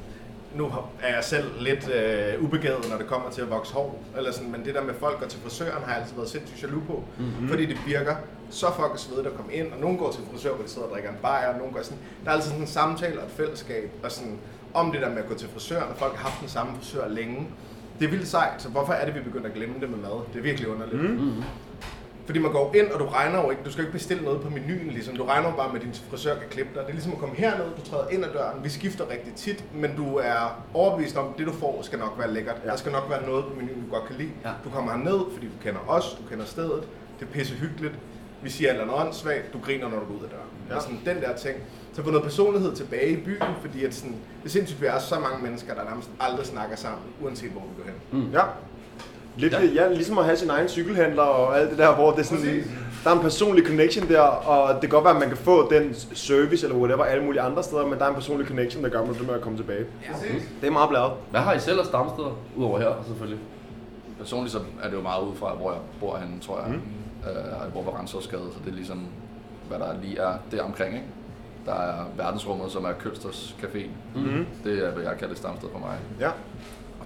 nu har- er jeg selv lidt øh, ubegavet, når det kommer til at vokse hår. Eller sådan, men det der med folk går til frisøren, har jeg altid været sindssygt jaloux på. Mm-hmm. Fordi det virker så fucking svedigt at komme ind, og nogen går til frisør, hvor de sidder og drikker en bajer, og nogen går sådan. Der er altid sådan en samtale og et fællesskab, og sådan, om det der med at gå til frisøren, og folk har haft den samme frisør længe. Det er vildt sejt, så hvorfor er det, vi begynder at glemme det med mad? Det er virkelig underligt. Mm. Fordi man går ind, og du regner jo ikke, du skal ikke bestille noget på menuen, ligesom. Du regner jo bare med, at din frisør kan klippe dig. Det er ligesom at komme herned, du træder ind ad døren. Vi skifter rigtig tit, men du er overbevist om, at det du får skal nok være lækkert. Ja. Der skal nok være noget på menuen, du godt kan lide. Ja. Du kommer herned, fordi du kender os, du kender stedet. Det er pisse hyggeligt. Vi siger eller andet åndssvagt, du griner, når du går ud af døren. Ja. Og sådan den der ting. Så få noget personlighed tilbage i byen, fordi at sådan, det er sindssygt, vi er så mange mennesker, der nærmest aldrig snakker sammen, uanset hvor vi går hen. Ja. Lidt, ja. ja, ligesom at have sin egen cykelhandler og alt det der, hvor det er sådan, Præcis. der er en personlig connection der, og det kan godt være, at man kan få den service eller whatever alle mulige andre steder, men der er en personlig connection, der gør, at man med at komme tilbage. Præcis. Det er meget bladet. Hvad har I selv af stamsteder, udover her selvfølgelig? Personligt så er det jo meget ud fra, hvor jeg bor henne, tror jeg. Mm. Uh, jeg bor på Rensårsgade, så det er ligesom, hvad der lige er der omkring, ikke? Der er verdensrummet, som er Kølsters Café. Mm-hmm. Det er, hvad jeg kalder et stamsted for mig. Ja.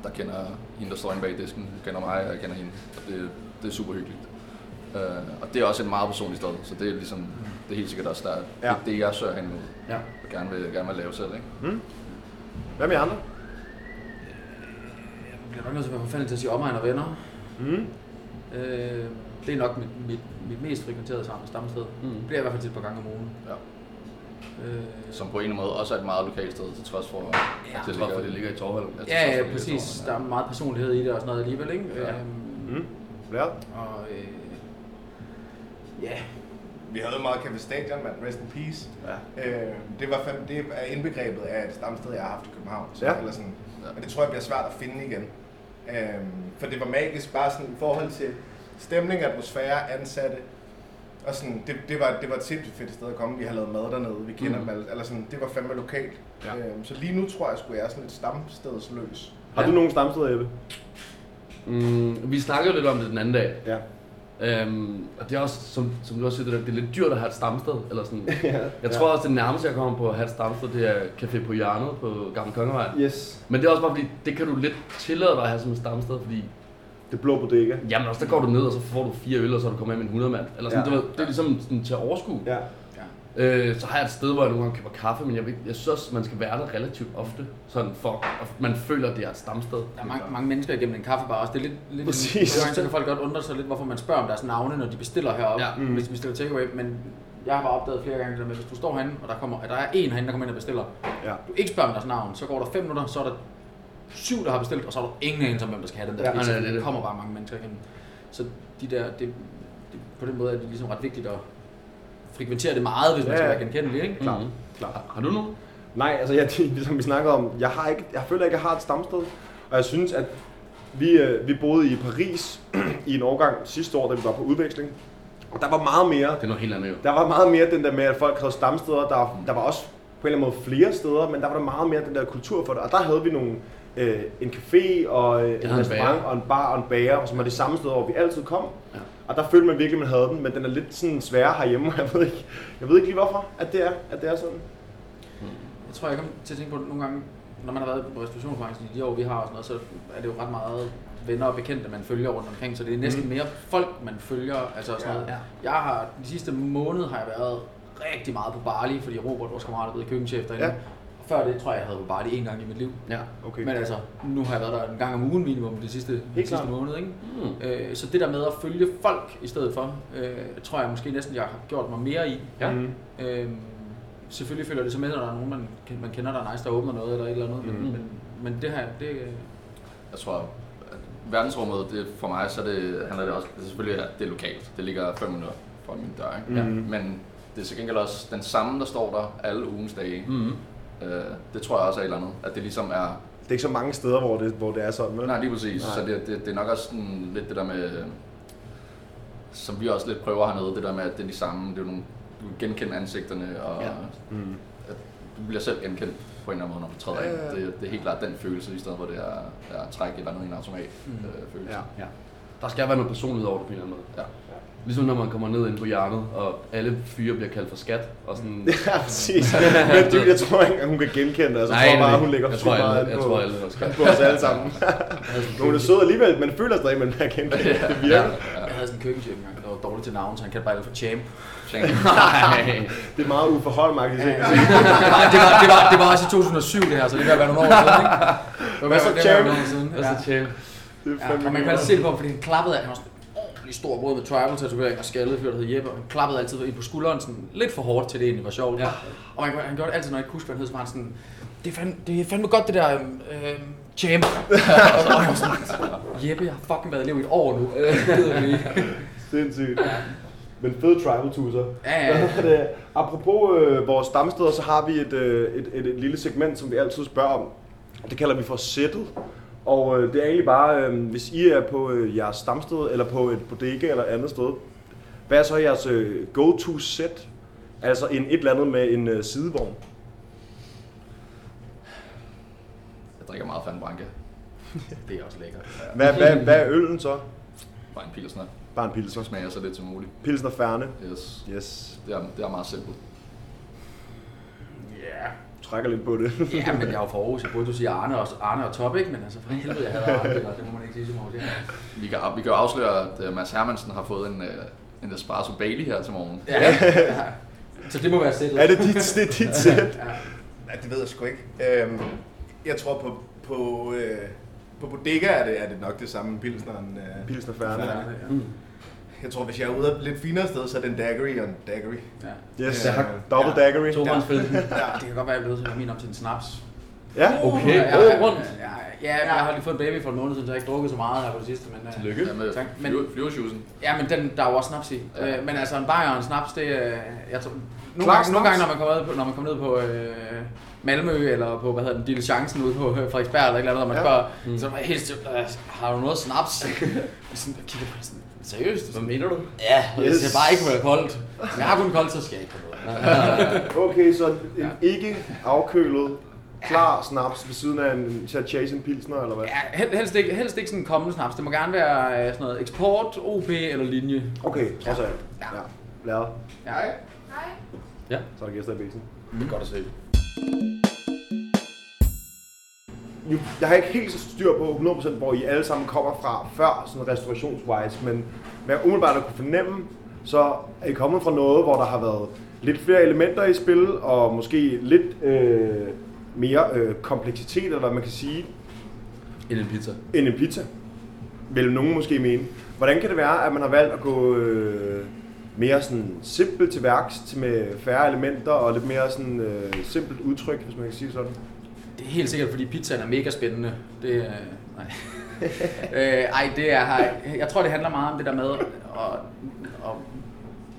Der kender hende, der står inde bag disken, kender mig, og jeg kender hende. Og det, det er super hyggeligt. Uh, og det er også et meget personligt sted, så det er ligesom, det er helt sikkert også der, Ja. det, det, jeg søger hen imod, Ja. og gerne vil, gerne vil lave selv, ikke? Hvad med andre? Jeg bliver nok nødt til at være til at sige omegn og venner. Mm. Øh, det er nok mit, mit, mit mest frekventerede stamsted. Mm. Det bliver jeg i hvert fald til et par gange om ugen. Ja. Øh, Som på en eller anden måde også er et meget lokalt sted, til trods for, Ja, at det ligger, det ligger i Torvald? Ja, ja, for, ja, præcis. Der er meget personlighed i det og sådan noget alligevel, ikke? Ja. Øhm, Mm. Ja. og øh, ja, Vi havde meget Café Stadion, mand. Rest in peace. Ja. Øh, det, var fem, det er indbegrebet af et stamsted, jeg har haft i København. Så, Ja. eller sådan. Ja. Og det tror jeg bliver svært at finde igen. Øh, for det var magisk bare sådan i forhold til stemning, atmosfære, ansatte. Og sådan, det, det, var, det var et sindssygt fedt sted at komme. Vi har lavet mad dernede, vi kender mm. dem alle. Eller sådan, det var fandme lokalt. Ja. Ja. Øh, så lige nu tror jeg, at jeg er sådan lidt stamstedsløs. Har du nogen stamsteder, Jeppe? Mm, vi snakkede jo lidt om det den anden dag. Ja. Øhm, og det er også, som, som du også siger, det, der, det er lidt dyrt at have et stamsted. Eller sådan. ja. Jeg tror også, det nærmeste, jeg kommer på at have et stamsted, det er Café på hjørnet på Gamle Kongevej. Yes. Men det er også bare fordi, det kan du lidt tillade dig at have som et stamsted, fordi Det blå bodega. jamen også der går du ned, og så får du fire øl, og så er du kommet med en 100 mand. Eller sådan, Ja. det, var, det er ligesom sådan, til at overskue. Ja. Øh, så har jeg et sted, hvor jeg nogle gange køber kaffe, men jeg, jeg synes også, man skal være der relativt ofte, sådan for at man føler, at det er et stamsted. der er mange, mange mennesker igennem en kaffebar også. Det er lidt, lidt Præcis. gange, så kan folk godt undre sig lidt, hvorfor man spørger om deres navne, når de bestiller heroppe, Ja. mm. hvis de bestiller takeaway. Men jeg har bare opdaget flere gange, med, hvis du står herinde, og der, kommer, at der er en herinde, der kommer ind og bestiller, Ja. du ikke spørger om deres navn, så går der fem minutter, så er der syv, der har bestilt, og så er der ingen anelse om, hvem der skal have den der Ja, pizza. det det. kommer bare mange mennesker igennem. Så de der, det, det, på den måde er det ligesom ret vigtigt at frekventere det meget, hvis man Ja, skal være genkendelig, ikke? Klart. Mhm. Klart. Har, du nogen? Nej, altså jeg, ligesom vi snakkede om, jeg, har ikke, jeg føler ikke, at jeg har et stamsted. Og jeg synes, at vi, øh, vi boede i Paris i en årgang sidste år, da vi var på udveksling. Og der var meget mere, Det er noget helt andet jo. der var meget mere den der med, at folk havde stamsteder. Der, der var også på en eller anden måde flere steder, men der var der meget mere den der kultur for det. Og der havde vi nogle, øh, en café og øh, en restaurant bager. og en bar og en bager, som var de samme steder, hvor vi altid kom. Ja. Og der følte man virkelig, at man havde den, men den er lidt sådan sværere herhjemme. Jeg ved ikke, jeg ved ikke lige hvorfor, at det er, at det er sådan. Jeg tror, jeg kommer til at tænke på det nogle gange, når man har været på restaurationsbranchen i de år, vi har og sådan noget, så er det jo ret meget venner og bekendte, man følger rundt omkring, så det er næsten Mhm. mere folk, man følger. Altså sådan Ja. noget. Jeg har, de sidste måned har jeg været rigtig meget på Bali, fordi Robert, vores kammerat, er blevet køkkenchef derinde. Ja. Før det tror jeg, jeg havde Bali en gang i mit liv. Ja. Okay. Men altså, nu har jeg været der en gang om ugen minimum de sidste, de sidste måned. Ikke? Mm. Øh, så det der med at følge folk i stedet for, øh, tror jeg måske næsten, jeg har gjort mig mere i. Ja. Mm. Øh, selvfølgelig følger det så med, når der er nogen, man, man kender, der er nice, der åbner noget eller et eller andet. Men, Mhm. men, men det her, det, Jeg tror, at verdensrummet, det, for mig, så det, handler det også, det er selvfølgelig, at det er lokalt. Det ligger 5 minutter fra min dør, ikke? Mhm. Men det er til gengæld også den samme, der står der alle ugens dage. Mm. Øh, det tror jeg også er et eller andet, at det ligesom er... Det er ikke så mange steder, hvor det, hvor det er sådan, vel? Nej, lige præcis. Nej. Så det, det, det er nok også sådan lidt det der med, som vi også lidt prøver hernede, det der med, at det er de samme, det er jo nogle, du kan genkende ansigterne, og Ja. Mm. at du bliver selv genkendt på en eller anden måde, når du træder Ja, ind. ja, ja. Det, det er helt klart den følelse, i stedet for det er, er at trække et eller andet i en automat Mm. øh, følelse. Ja. Ja. Der skal være noget personlighed over det på en eller anden måde. Ja. Ligesom når man kommer ned ind på hjernet, og alle fyre bliver kaldt for skat, og sådan... Ja, præcis. Men du, jeg tror ikke, at hun kan genkende det. Altså, jeg tror bare, hun lægger jeg tror, meget jeg på, tror, alle er skat. på os alle sammen. Men hun er sød alligevel, men føler stadig, at man kan genkende. det. Det virker. Jeg havde sådan en køkkenchef engang, der var dårlig til navn, så han kaldte bare for Champ. Nej. Det er meget uforholdmærkeligt. Ja, ja. det, var, det, var, det var også i 2007 det her, så det kan være nogle år siden, ikke? Hvad så, Champ? Altså, Ja. champ. Det er Ja, og man kan altid se det på fordi han klappede af. Han var sådan ordentlig stor, både med tribal tatovering og skaldet fyr, der hed Jeppe. Og han klappede altid ind på skulderen sådan lidt for hårdt til det egentlig var sjovt. Ja. Og man, han gjorde det altid, når jeg ikke husker, hvad han hed, så var han sådan, det er fandme, det er fandme godt det der øhm, champ. og så var jeg sådan, Jeppe, jeg har fucking været i liv i et år nu. Sindssygt. Men fed tribal tusser. Ja, ja, ja. Apropos øh, vores stamsteder, så har vi et, øh, et, et, et lille segment, som vi altid spørger om. Det kalder vi for sættet. Og øh, det er egentlig bare, øh, hvis I er på øh, jeres stamsted, eller på et bodega eller et andet sted, hvad er så jeres øh, go-to sæt? Altså en, et eller andet med en øh, sidevogn. Jeg drikker meget Fan Branca. Det er også lækkert. Hvad, hvad, hvad er øllen så? Bare en pilsner. Bare en pilsner. Så smager så lidt som muligt. Pilsner færne. Yes. Yes. Det er, det er meget simpelt. Ja. Trækker lidt på det. Ja, men jeg er jo fra Aarhus. Jeg burde du sige Arne og, Arne og Top, ikke? Men altså, for helvede, jeg havde Arne, eller det må man ikke sige som Aarhus. Vi kan, vi kan jo afsløre, at øh, Mads Hermansen har fået en, øh, en Espresso Bailey her til morgen. Ja, ja. Så det må være sættet. er det dit, det er dit sæt? Ja. Ja, det ved jeg sgu ikke. Øhm, jeg tror på, på, øh, på bodega er det, er det nok det samme pilsneren. Øh, Pilsner færne. Ja, ja. Jeg tror, hvis jeg er ude et lidt finere sted, så er det en daiquiri og en daiquiri. Ja. Yes. Ja. Double Ja. daiquiri. Tohåndsfelten. Ja. Det kan godt være, at jeg er blevet til min om til en snaps. Ja. Okay, året ja, rundt. Ja, ja, jeg har lige fået en baby for en måned siden, så jeg har ikke drukket så meget her på det sidste. Men, øh, Tillykke. Ja, med Tak. Men- flyver- flyversjusen. Ja, men den, der er jo også snaps i. Ja. Øh, men altså en bajer og en snaps, det er... Jeg tror, nogle, gange, nogle gange, når man kommer ned på, når man kommer ned på øh, Malmø, eller på, hvad hedder den, Diligencen ude på øh, Frederiksberg, eller et eller andet, når man Ja. spørger, Mm. så er man helt stille, har du noget snaps? Jeg sådan, jeg kigger på det sådan, seriøst? Hvad mener du? Ja, yes. Det skal bare ikke være koldt. Hvis jeg har kun koldt, så skal jeg ikke noget. Okay, så en Ja. ikke afkølet, klar snaps ved siden af en Chase en pilsner, eller hvad? Ja, hel- helst ikke, helst ikke sådan en kommende snaps. Det må gerne være øh, sådan noget eksport, OP eller linje. Okay, trods alt. Ja. Ja. Lad. Ja. Så er der gæster i bæsen. Det er godt at se. Jeg har ikke helt så styr på 100% hvor I alle sammen kommer fra før, sådan restaurationswise, men hvad jeg umiddelbart har kunne fornemme, så er I kommet fra noget, hvor der har været lidt flere elementer i spil, og måske lidt øh, mere øh, kompleksitet, eller hvad man kan sige, End en pizza. end en pizza. Vil nogen måske mene. Hvordan kan det være, at man har valgt at gå øh, mere sådan simpelt til værks, til med færre elementer og lidt mere sådan øh, simpelt udtryk, hvis man kan sige sådan? Det er helt sikkert, fordi pizzaen er mega spændende. Det er... Nej. øh, ej, det er... Jeg tror, det handler meget om det der med... Og, og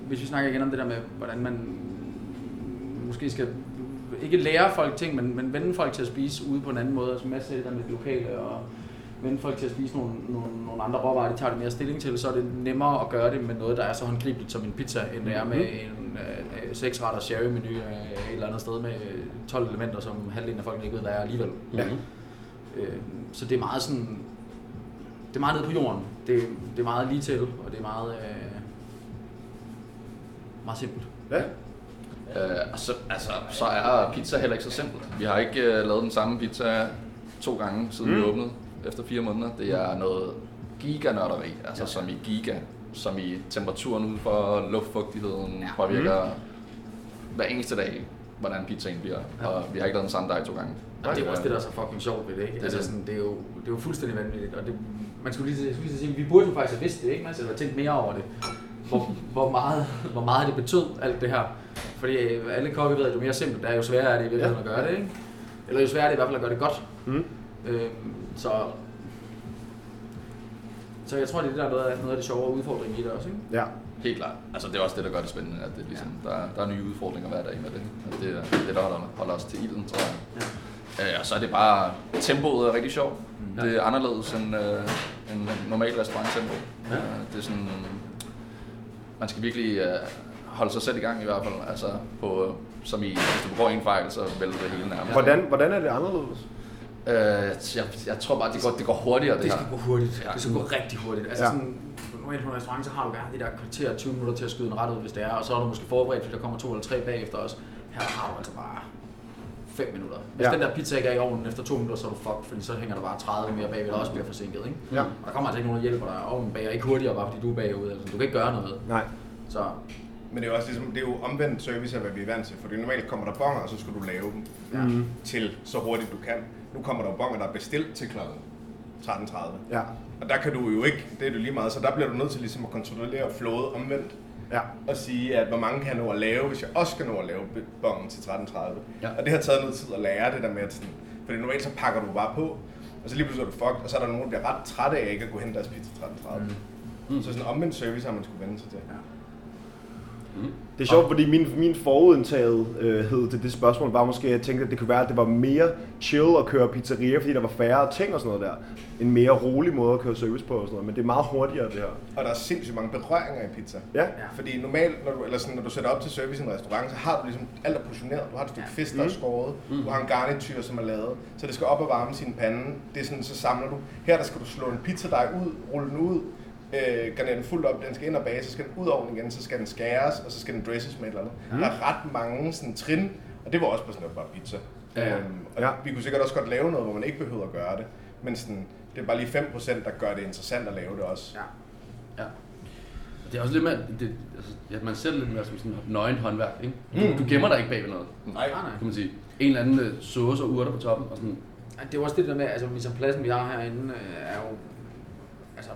hvis vi snakker igen om det der med, hvordan man måske skal ikke lære folk ting, men, men vende folk til at spise ude på en anden måde. Altså masser af det der med det lokale og vende folk til at spise nogle, nogle, nogle andre råvarer, de tager det mere stilling til, så er det nemmere at gøre det med noget, der er så håndgribeligt som en pizza, end det er med en øh, seks retter sherry-menu øh, et eller andet sted med 12 elementer, som halvdelen af folk ikke ved, hvad er alligevel. Ja. Øh, så det er meget sådan, det er meget nede på jorden. Det, det er meget lige til, og det er meget, øh, meget simpelt. Ja. Øh, og så, altså, så er pizza heller ikke så simpelt. Vi har ikke øh, lavet den samme pizza to gange, siden mm. vi åbnede efter fire måneder. Det er noget giganørderi, altså ja. som i giga, som i temperaturen ude for luftfugtigheden Ja. ja. påvirker mm. hver eneste dag, hvordan pizzaen bliver. Ja. Og vi har ikke lavet den samme dej to gange. Og det er jo også det, der er så fucking sjovt ved det, ikke? Det er altså, det. sådan, det, er jo, det er jo fuldstændig vanvittigt, og det, man skulle lige, skulle lige sige, vi burde jo faktisk have vidst det, ikke? Man skulle have tænkt mere over det. Hvor, hvor, meget, hvor meget det betød, alt det her. Fordi øh, alle kokke ved, at jo mere simpelt det er, jo sværere er det i virkeligheden at gøre det, ikke? Eller jo sværere er det i hvert fald at gøre det godt. Mm. Øhm, så Så jeg tror, det er det, der er noget af, noget af det sjove udfordring i det også, ikke? Ja. Helt klart. Altså, det er også det, der gør det spændende, at det ligesom, der, der er nye udfordringer hver dag med det. Og det er det, der holder, holder os til ilden, tror jeg. Ja. og så er det bare, tempoet er rigtig sjovt. Ja. Det er anderledes end øh, en normal restauranttempo. Ja. Øh, det er sådan, man skal virkelig øh, holde sig selv i gang i hvert fald. Altså, på, som i, hvis du begår en fejl, så vælter det hele nærmest. Hvordan, hvordan er det anderledes? Øh, jeg, jeg tror bare, det går, det går hurtigere, det, Det her. skal gå hurtigt. Ja. Det skal gå rigtig hurtigt. Altså Ja. sådan, normalt på en restaurant, så har du gerne de der kvarter 20 minutter til at skyde en ret ud, hvis det er, og så er du måske forberedt, fordi der kommer to eller tre bagefter også. Her har du altså bare 5 minutter. Hvis Ja. den der pizza ikke er i ovnen efter 2 minutter, så er du fucked, fordi så hænger der bare 30 mere bagved, der også bliver forsinket. Ikke? Ja. Og der kommer altså ikke nogen, der hjælper dig. Ovnen bager ikke hurtigere, bare fordi du er bagud. Altså, du kan ikke gøre noget. Nej. Så Men det er jo også ligesom, det er jo omvendt service af, hvad vi er vant til. For normalt kommer der bonger, og så skal du lave dem ja. Mm. til så hurtigt du kan. Nu kommer der jo bonger, der er bestilt til kl. 13.30. Ja. Og der kan du jo ikke, det er det lige meget, så der bliver du nødt til ligesom at kontrollere flowet omvendt. Ja. Og sige, at hvor mange kan jeg nå at lave, hvis jeg også skal nå at lave bongen til 13.30. Ja. Og det har taget noget tid at lære det der med, at sådan, fordi normalt så pakker du bare på, og så lige pludselig er du fucked, og så er der nogen, der bliver ret trætte af ikke at gå hen deres pizza 13.30. Mm. Så sådan omvendt service har man skulle vende sig til. Ja. Det er sjovt, fordi min, min forudindtagethed til det spørgsmål var måske, at jeg tænkte, at det kunne være, at det var mere chill at køre pizzeria, fordi der var færre ting og sådan noget der. En mere rolig måde at køre service på og sådan noget, men det er meget hurtigere det her. Og der er sindssygt mange berøringer i pizza. Ja. Fordi normalt, når du, eller sådan, når du sætter op til service i en restaurant, så har du ligesom alt er portioneret. Du har et stykke Ja. fisk, der er skåret. Du har en garnityr, som er lavet. Så det skal op og varme sin pande. Det er sådan, så samler du. Her der skal du slå en pizzadej ud, rulle den ud, øh, garnere den fuldt op, den skal ind og bage, så skal den ud over den igen, så skal den skæres, og så skal den dresses med et eller andet. Der er ret mange sådan, trin, og det var også på sådan noget bare pizza. Ja. Øhm, og Ja. vi kunne sikkert også godt lave noget, hvor man ikke behøver at gøre det. Men sådan, det er bare lige 5%, der gør det interessant at lave det også. Ja. Ja. Det er også lidt med, det, altså, at man det lidt mere som sådan nøgen håndværk, ikke? Du, du gemmer dig ikke bag ved noget, Nej. Kan man sige. En eller anden øh, sauce og urter på toppen, og sådan, Det er jo også det der med, altså hvis pladsen vi har herinde, øh, er jo altså,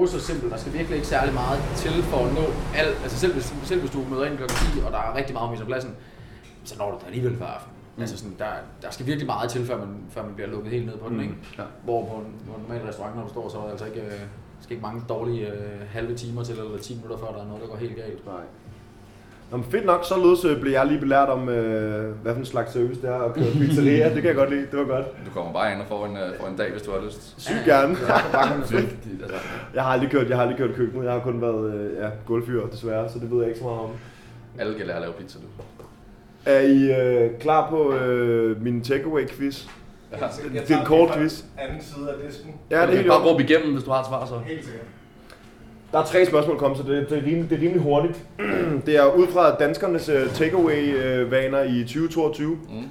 jo så simpelt. Der skal virkelig ikke særlig meget til for at nå alt. Altså selv hvis, selv hvis du møder ind klokken 10, og der er rigtig meget om pladsen, så når du det alligevel hver aften. Mm. Altså sådan, der, der skal virkelig meget til, før man, før man bliver lukket helt ned på den, ikke? ja. Hvor på en, på en normal restaurant, når du står, så er der altså ikke, skal ikke mange dårlige øh, halve timer til, eller 10 minutter før der er noget, der går helt galt. Nej. Nå, men fedt nok, således øh, blev jeg lige belært om, øh, hvad for en slags service det er at køre pizzeria. det kan jeg godt lide, det var godt. Du kommer bare ind og får en, øh, får en dag, hvis du har lyst. Sygt gerne. Det, altså, Jeg har aldrig kørt, jeg har aldrig kørt køkkenet. Jeg har kun været øh, ja, gulvfyr desværre, så det ved jeg ikke så meget om. Alle kan lære at lave pizza, du. Er I øh, klar på øh, min takeaway quiz? Jeg Det er en kort quiz. Anden side af disken. Ja, det er helt bare råbe igennem, hvis du har et svar så. Helt sikkert. Der er tre spørgsmål kommet, så det, det, er, rimelig, det er rimelig hurtigt. Det er ud fra danskernes øh, takeaway-vaner i 2022. Mm.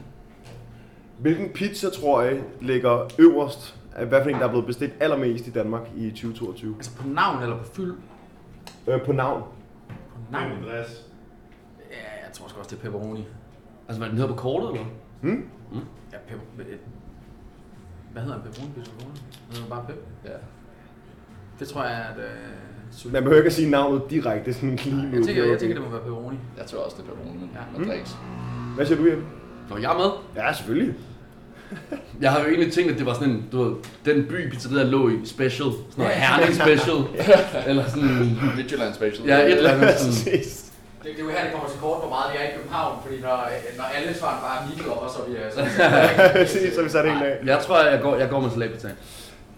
Hvilken pizza, tror jeg, ligger øverst af hvad for en, der er blevet bestilt allermest i Danmark i 2022? Altså på navn eller på fyld? Øh, på navn. På navn? Andreas. Ja, jeg tror også, det er pepperoni. Altså, hvad den hedder på kortet, eller? Hmm? Ja, pepper... øh, Hvad hedder en pepperoni pizza? Det hedder bare pep. Ja. Det tror jeg et... Øh, Man behøver ikke at sige navnet direkte, det er sådan en clean jeg, tænker, jeg tænker, det må være pepperoni. Jeg tror også, det er pepperoni, men Ja. ja. Andreas. Hvad siger du, Jeppe? Nå, jeg er med. Ja, selvfølgelig. Jeg har jo egentlig tænkt, at det var sådan en, du ved, den by pizzeria lå i special. Sådan noget Herning special. Eller sådan, Midtjylland Special. ja, et eller andet sådan. Det, det er jo her, det kommer til kort, hvor meget vi er i København, fordi når, når alle svarer bare er midt over, så er vi... øh, Så, Præcis, så er vi sat helt af. Jeg tror, jeg går, jeg går med salatpizza.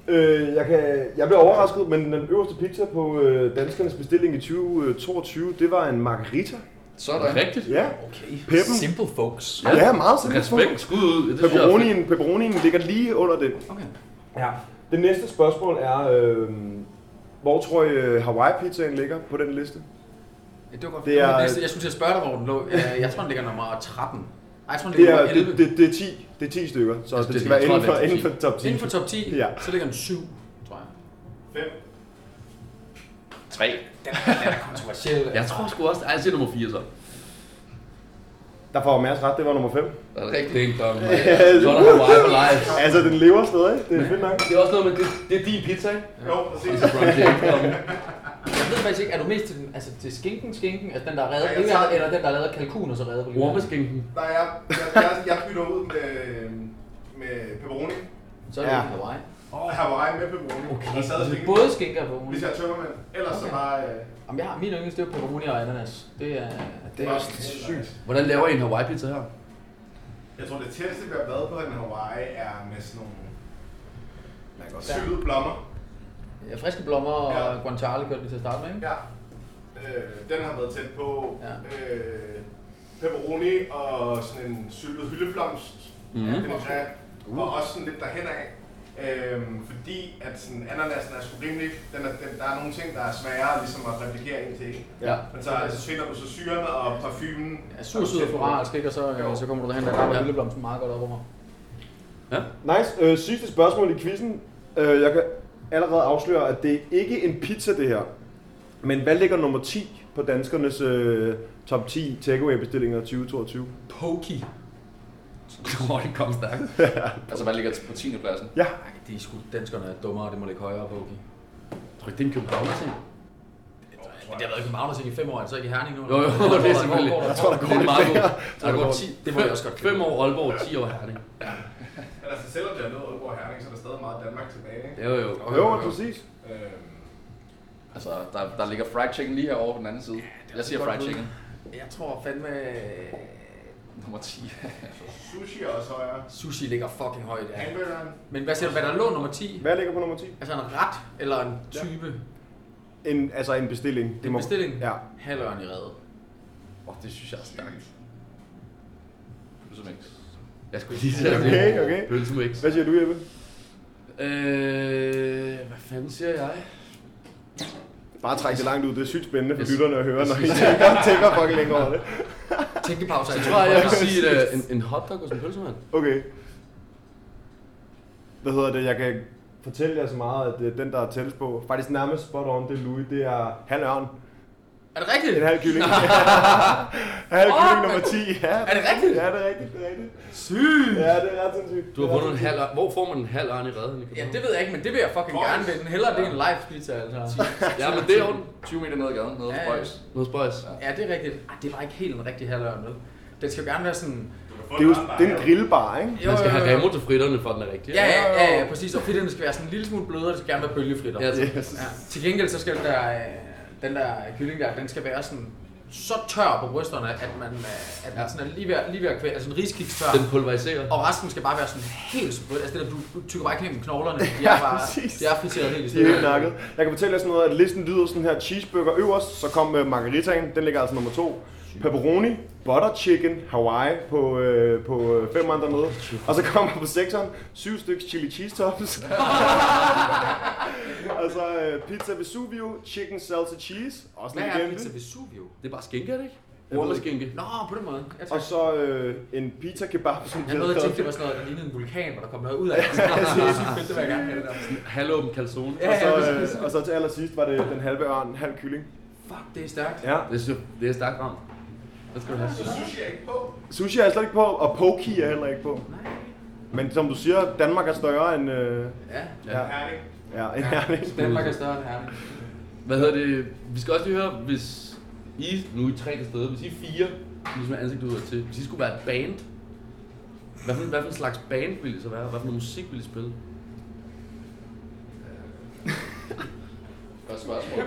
Øh, jeg, kan, jeg blev overrasket, men den øverste pizza på øh, danskernes bestilling i 2022, det var en margarita. Sådan. Rigtigt? Ja, okay. peppen. Simple folks. Ja, ja meget simpelt. Respekt, skud ud. Det er. Pepperonien, pepperonien ligger lige under den. Okay. Ja. Det næste spørgsmål er, øh, hvor tror I øh, Hawaii-pizzaen ligger på den liste? Det var godt. Det Det er- er... næste, jeg skulle til at spørge dig, hvor den lå. Jeg, jeg tror, den ligger nummer 13. Jeg tror, Det ligger er, nummer 11. det, det, det er 10. Det er 10 stykker, så Altså, det, det- skal være inden for, det er inden for top 10. Inden for top 10, Ja. så ligger den 7, tror jeg. 5. 3. Den, den er kontroversiel. Jeg tror sgu også, ej, jeg siger nummer 4 så. Der får Mads ret, det var nummer 5. Er det rigtigt? Ding dong. Så er for life. Altså, den lever stadig. Det er fedt nok. Det er også noget med, det, det er din pizza, ikke? Jo, præcis. Altså, det. Jeg ved faktisk ikke, er du mest til, den, altså til skinken, skinken, altså den der er reddet, Ja, tager- eller den der er lavet af kalkun og så reddet på lige Ormeskinken. Nej, jeg, jeg, jeg, jeg bytter ud med, med pepperoni. Så er det Ja. Hawaii. Og Hawaii med pepperoni. Okay, så skinke. både skinker og pepperoni. Hvis jeg er tømmermænd. Ellers så Okay. bare... Øh, Jamen, jeg har min yndlings, det er pepperoni og ananas. Det er... Det er også sygt. Hvordan laver I en Hawaii pizza her? Jeg tror, det tætteste, vi har været på en Hawaii, er med sådan nogle syltede blommer. Ja, friske blommer og Ja. guanciale kørte vi til at starte med, ikke? Ja. Øh, den har været tæt på Ja. øh, pepperoni og sådan en syltet hyldeblomst. Mhm. vinaigrette, Og også sådan lidt derhen af. Øhm, fordi at sådan, ananasen er sgu rimelig, den er, den, der er nogle ting, der er sværere ligesom at replikere en til. Ja. Men så altså, finder du så syren og parfumen. Ja, sur, sød og floralsk, ikke? Og så, Jo. så kommer du derhen, der rammer Ja. hyldeblomsten meget godt op over. Nice. Øh, sidste spørgsmål i quizzen. Øh, jeg kan allerede afsløre, at det er ikke en pizza, det her. Men hvad ligger nummer 10 på danskernes øh, top 10 takeaway-bestillinger 2022? Pokey. Åh, det kom stærkt. Altså, hvad ligger på 10. pladsen? Ja. Ej, det er sgu, danskerne er dummere, det må ligge højere, Pokey. Jeg tror ikke, det er en københavner ting. Men det har været i København i fem år, altså ikke i Herning nu. Jo, jo, det er selvfølgelig. Jeg tror, der Det går er lidt meget der går 10, Det må jeg også godt 5 år Aalborg, 10 år Herning. Altså, selvom det er noget meget Danmark tilbage. Ikke? Jo, jo. Jo, præcis. Øhm, Altså, der, der ligger fried chicken lige herovre på den anden side. Jeg siger fried chicken. Jeg tror fandme... Nummer 10. sushi er også højere. Sushi ligger fucking højt, ja. Hamburgeren. Men hvad siger du, hvad der lå nummer 10? Hvad ligger på nummer 10? Altså en ret eller en type? En, altså en bestilling. En bestilling? Ja. Halvøren i reddet. Åh, oh, det synes jeg er stærkt. Pølsemix. Jeg skulle lige sige Okay, okay. Pølsemix. Hvad siger du, Jeppe? Øh, hvad fanden siger jeg? Bare træk det langt ud. Det er sygt spændende for lytterne at høre, når I tænker, tænker fucking længe over det. Tænkepause. Så tror jeg, jeg vil sige et, øh, en, en hotdog og en pølsemand. Okay. Hvad hedder det? Jeg kan fortælle jer så meget, at øh, den, der er tættest på, faktisk nærmest spot on, det er Louis, det er halv ørn. Er det rigtigt? En halv kylling. halv Åh, kylling nummer 10. Ja, Er det rigtigt? Ja, det er rigtigt. Det er rigtigt. Sygt! Ja, det er ret sindssygt. Du har Det fundet en halv. Hvor får man en halv ørn i redden? Ja, det ved jeg ikke, men det vil jeg fucking Boys. gerne vinde. Hellere det er en live pizza, altså. Ja, men det er orden. 20 meter ned ad gaden, nede Ja, ja. Boys. Noget spøjs. Ja, det er rigtigt. Ej, det var ikke helt en rigtig halvøren, vel? Den skal jo gerne være sådan... Det er jo det er en grillbar, ikke? Man skal have remo til fritterne, for den er rigtig. Ja, ja, ja, ja, præcis. Og fritterne skal være sådan en lille smule blødere, det skal gerne være bølgefritter. Ja, Yes. Ja. Til gengæld så skal der, øh, den der kylling der, den skal være sådan så tør på brysterne, at man, øh, at man sådan er lige ved, lige ved at kvæle, altså en riskiks tør. Den pulveriserer. Og resten skal bare være sådan helt sprødt. Altså det der, du, du tykker bare ikke gennem knoglerne. De er bare, de er friteret helt i De er helt nakket. Jeg kan fortælle jer sådan noget, at listen lyder sådan her. Cheeseburger øverst, så kom øh, margaritaen, den ligger altså nummer to. Pepperoni, butter chicken, Hawaii på, øh, på øh, fem andre nede. Og så kommer på sekseren, syv stykker chili cheese tops. og så øh, pizza Vesuvio, chicken salsa cheese, også Hvad en er pizza Vesuvio? Det er bare skinke, er det ikke? Jeg ved ikke. skinke. Nå, på den måde. Jeg, Og så øh, en pizza kebab, som jeg nåede at tænke, det var sådan noget, der lignede en vulkan, hvor der kom noget ud af. det. det vil jeg gerne have det der. Halvåben calzone. Ja, og, så, ja, præcis. øh, og så til allersidst var det den halve ørn, halv kylling. Fuck, det er stærkt. Ja. Det er, det er stærkt ramt. Det skal du have. Så sushi er ikke på. Sushi er slet ikke på, og poki er heller ikke på. Nej. Men som du siger, Danmark er større end... Øh, Ja. ja, Herning. Ja, end Herning. Danmark er større end Herning. Hvad hedder det? Vi skal også lige høre, hvis I, nu er I tre til stede, hvis I er fire, ligesom er ansigt ud til, hvis I skulle være et band, hvad for, hvad for en slags band ville I så være? Hvad for noget musik ville I spille? Godt spørgsmål.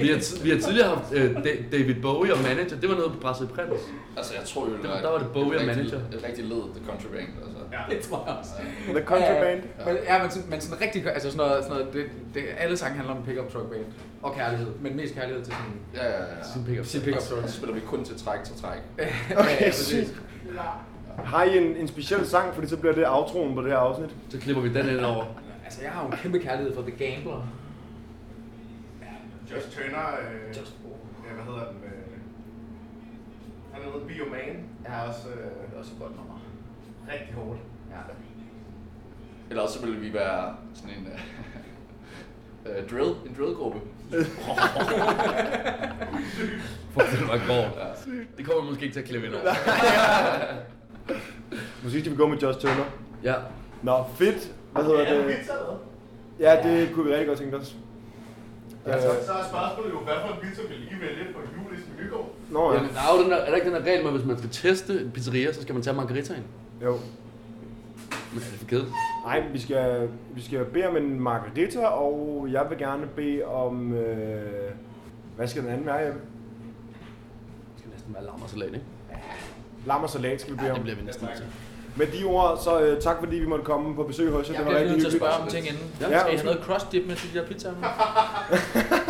Vi har, vi har tidligere haft uh, David Bowie og manager, det var noget på Brasil Prins. Altså, jeg tror jo, det Der- der var det Bowie og manager. Et rigtig led, The Country Band. Altså. Ja. Det tror jeg også. The Country Band. Men, ja, men sådan, men sådan rigtig, altså sådan noget, sådan noget det, det, alle sange handler om pickup truck band. Og kærlighed, men mest kærlighed til sådan Ja, ja, ja. Sin pickup. sin pickup Så truck. spiller vi kun til træk til træk. Okay, sygt. Har I en, en speciel sang, fordi så bliver det outroen på det her afsnit? Så klipper vi den ind over. Altså, jeg har jo en kæmpe kærlighed for The Gambler. Just Turner. Øh, Just ja, hvad hedder den? Øh, han er noget Bioman. Ja. Er også øh, Det er også et godt nummer. Rigtig hårdt. Ja. Eller også så ville vi være sådan en uh, uh, drill, en drillgruppe. Fuck, det var grov. Ja. Det kommer vi måske ikke til at klippe ind over. Måske skal vi gå med Just Turner. Ja. Nå, fedt. Hvad hedder Ja, det? Ja, det kunne vi rigtig godt tænke os. hvad? Øh, Så, er spørgsmålet jo, hvad for en pizza vil I vælge på julis menugård? Nå ja. Jamen, der er, jo den der, er der ikke den der regel med, at hvis man skal teste en pizzeria, så skal man tage margaritaen? Jo. Men er det for kedeligt? Nej, vi skal, vi skal bede om en margarita, og jeg vil gerne bede om... Øh, hvad skal den anden være, Jeppe? Det skal næsten være lammersalat, ikke? Lam og salat skal vi bede Ja, om. det bliver vi næsten til. Med de ord, så øh, tak fordi vi måtte komme på besøg hos jer. Jeg Det var bliver rigtig nødt til at spørge om ting inden. Ja, Ja, skal I have noget cross dip med til de der pizzaer?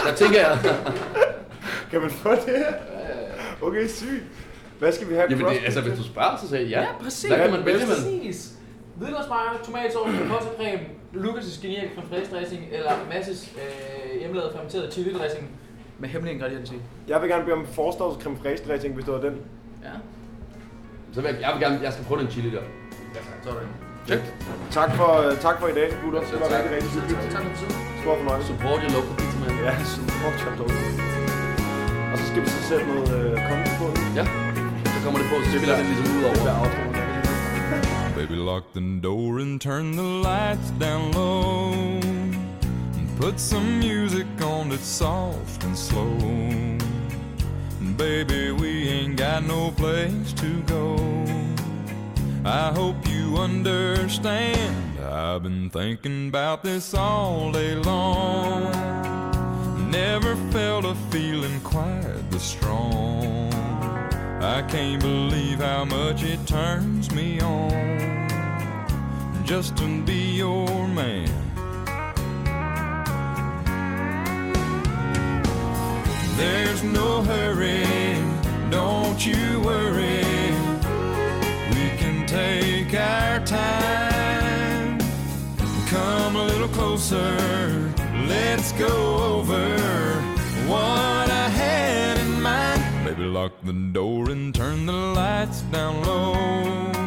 Der tænker jeg... Kan man få det? Okay, sygt. Hvad skal vi have? Jamen, det, altså, hvis du spørger, så sagde jeg ja. Ja, præcis. Hvad kan man vælge med? Præcis. Hvidløgsmejr, tomatsovs, creme, Lucas' genial dressing, eller Masses øh, hjemmelavet fermenteret chili dressing med hemmelige ingredienser i. Jeg vil gerne bede om forstavs creme fraiche dressing, hvis det var den. Ja, Så vil jeg, jeg vil gerne, jeg skal prøve den chili der. sådan. Check. Tak for, øh, tak for i dag, gutter. Det var tak. rigtig, rigtig hyggeligt. Tak for besøget. Stor fornøjelse. Support your local pizza man. Ja, support your local. Og så skal vi så sætte noget øh, konto på. Ja. Så kommer det på, så spiller det ligesom ud over. er. Baby, lock the door and turn the lights down low. And put some music on that's soft and slow. Baby, we ain't got no place to go. I hope you understand. I've been thinking about this all day long. Never felt a feeling quite this strong. I can't believe how much it turns me on just to be your man. There's no hurry, don't you worry. We can take our time. Come a little closer, let's go over the door and turn the lights down low.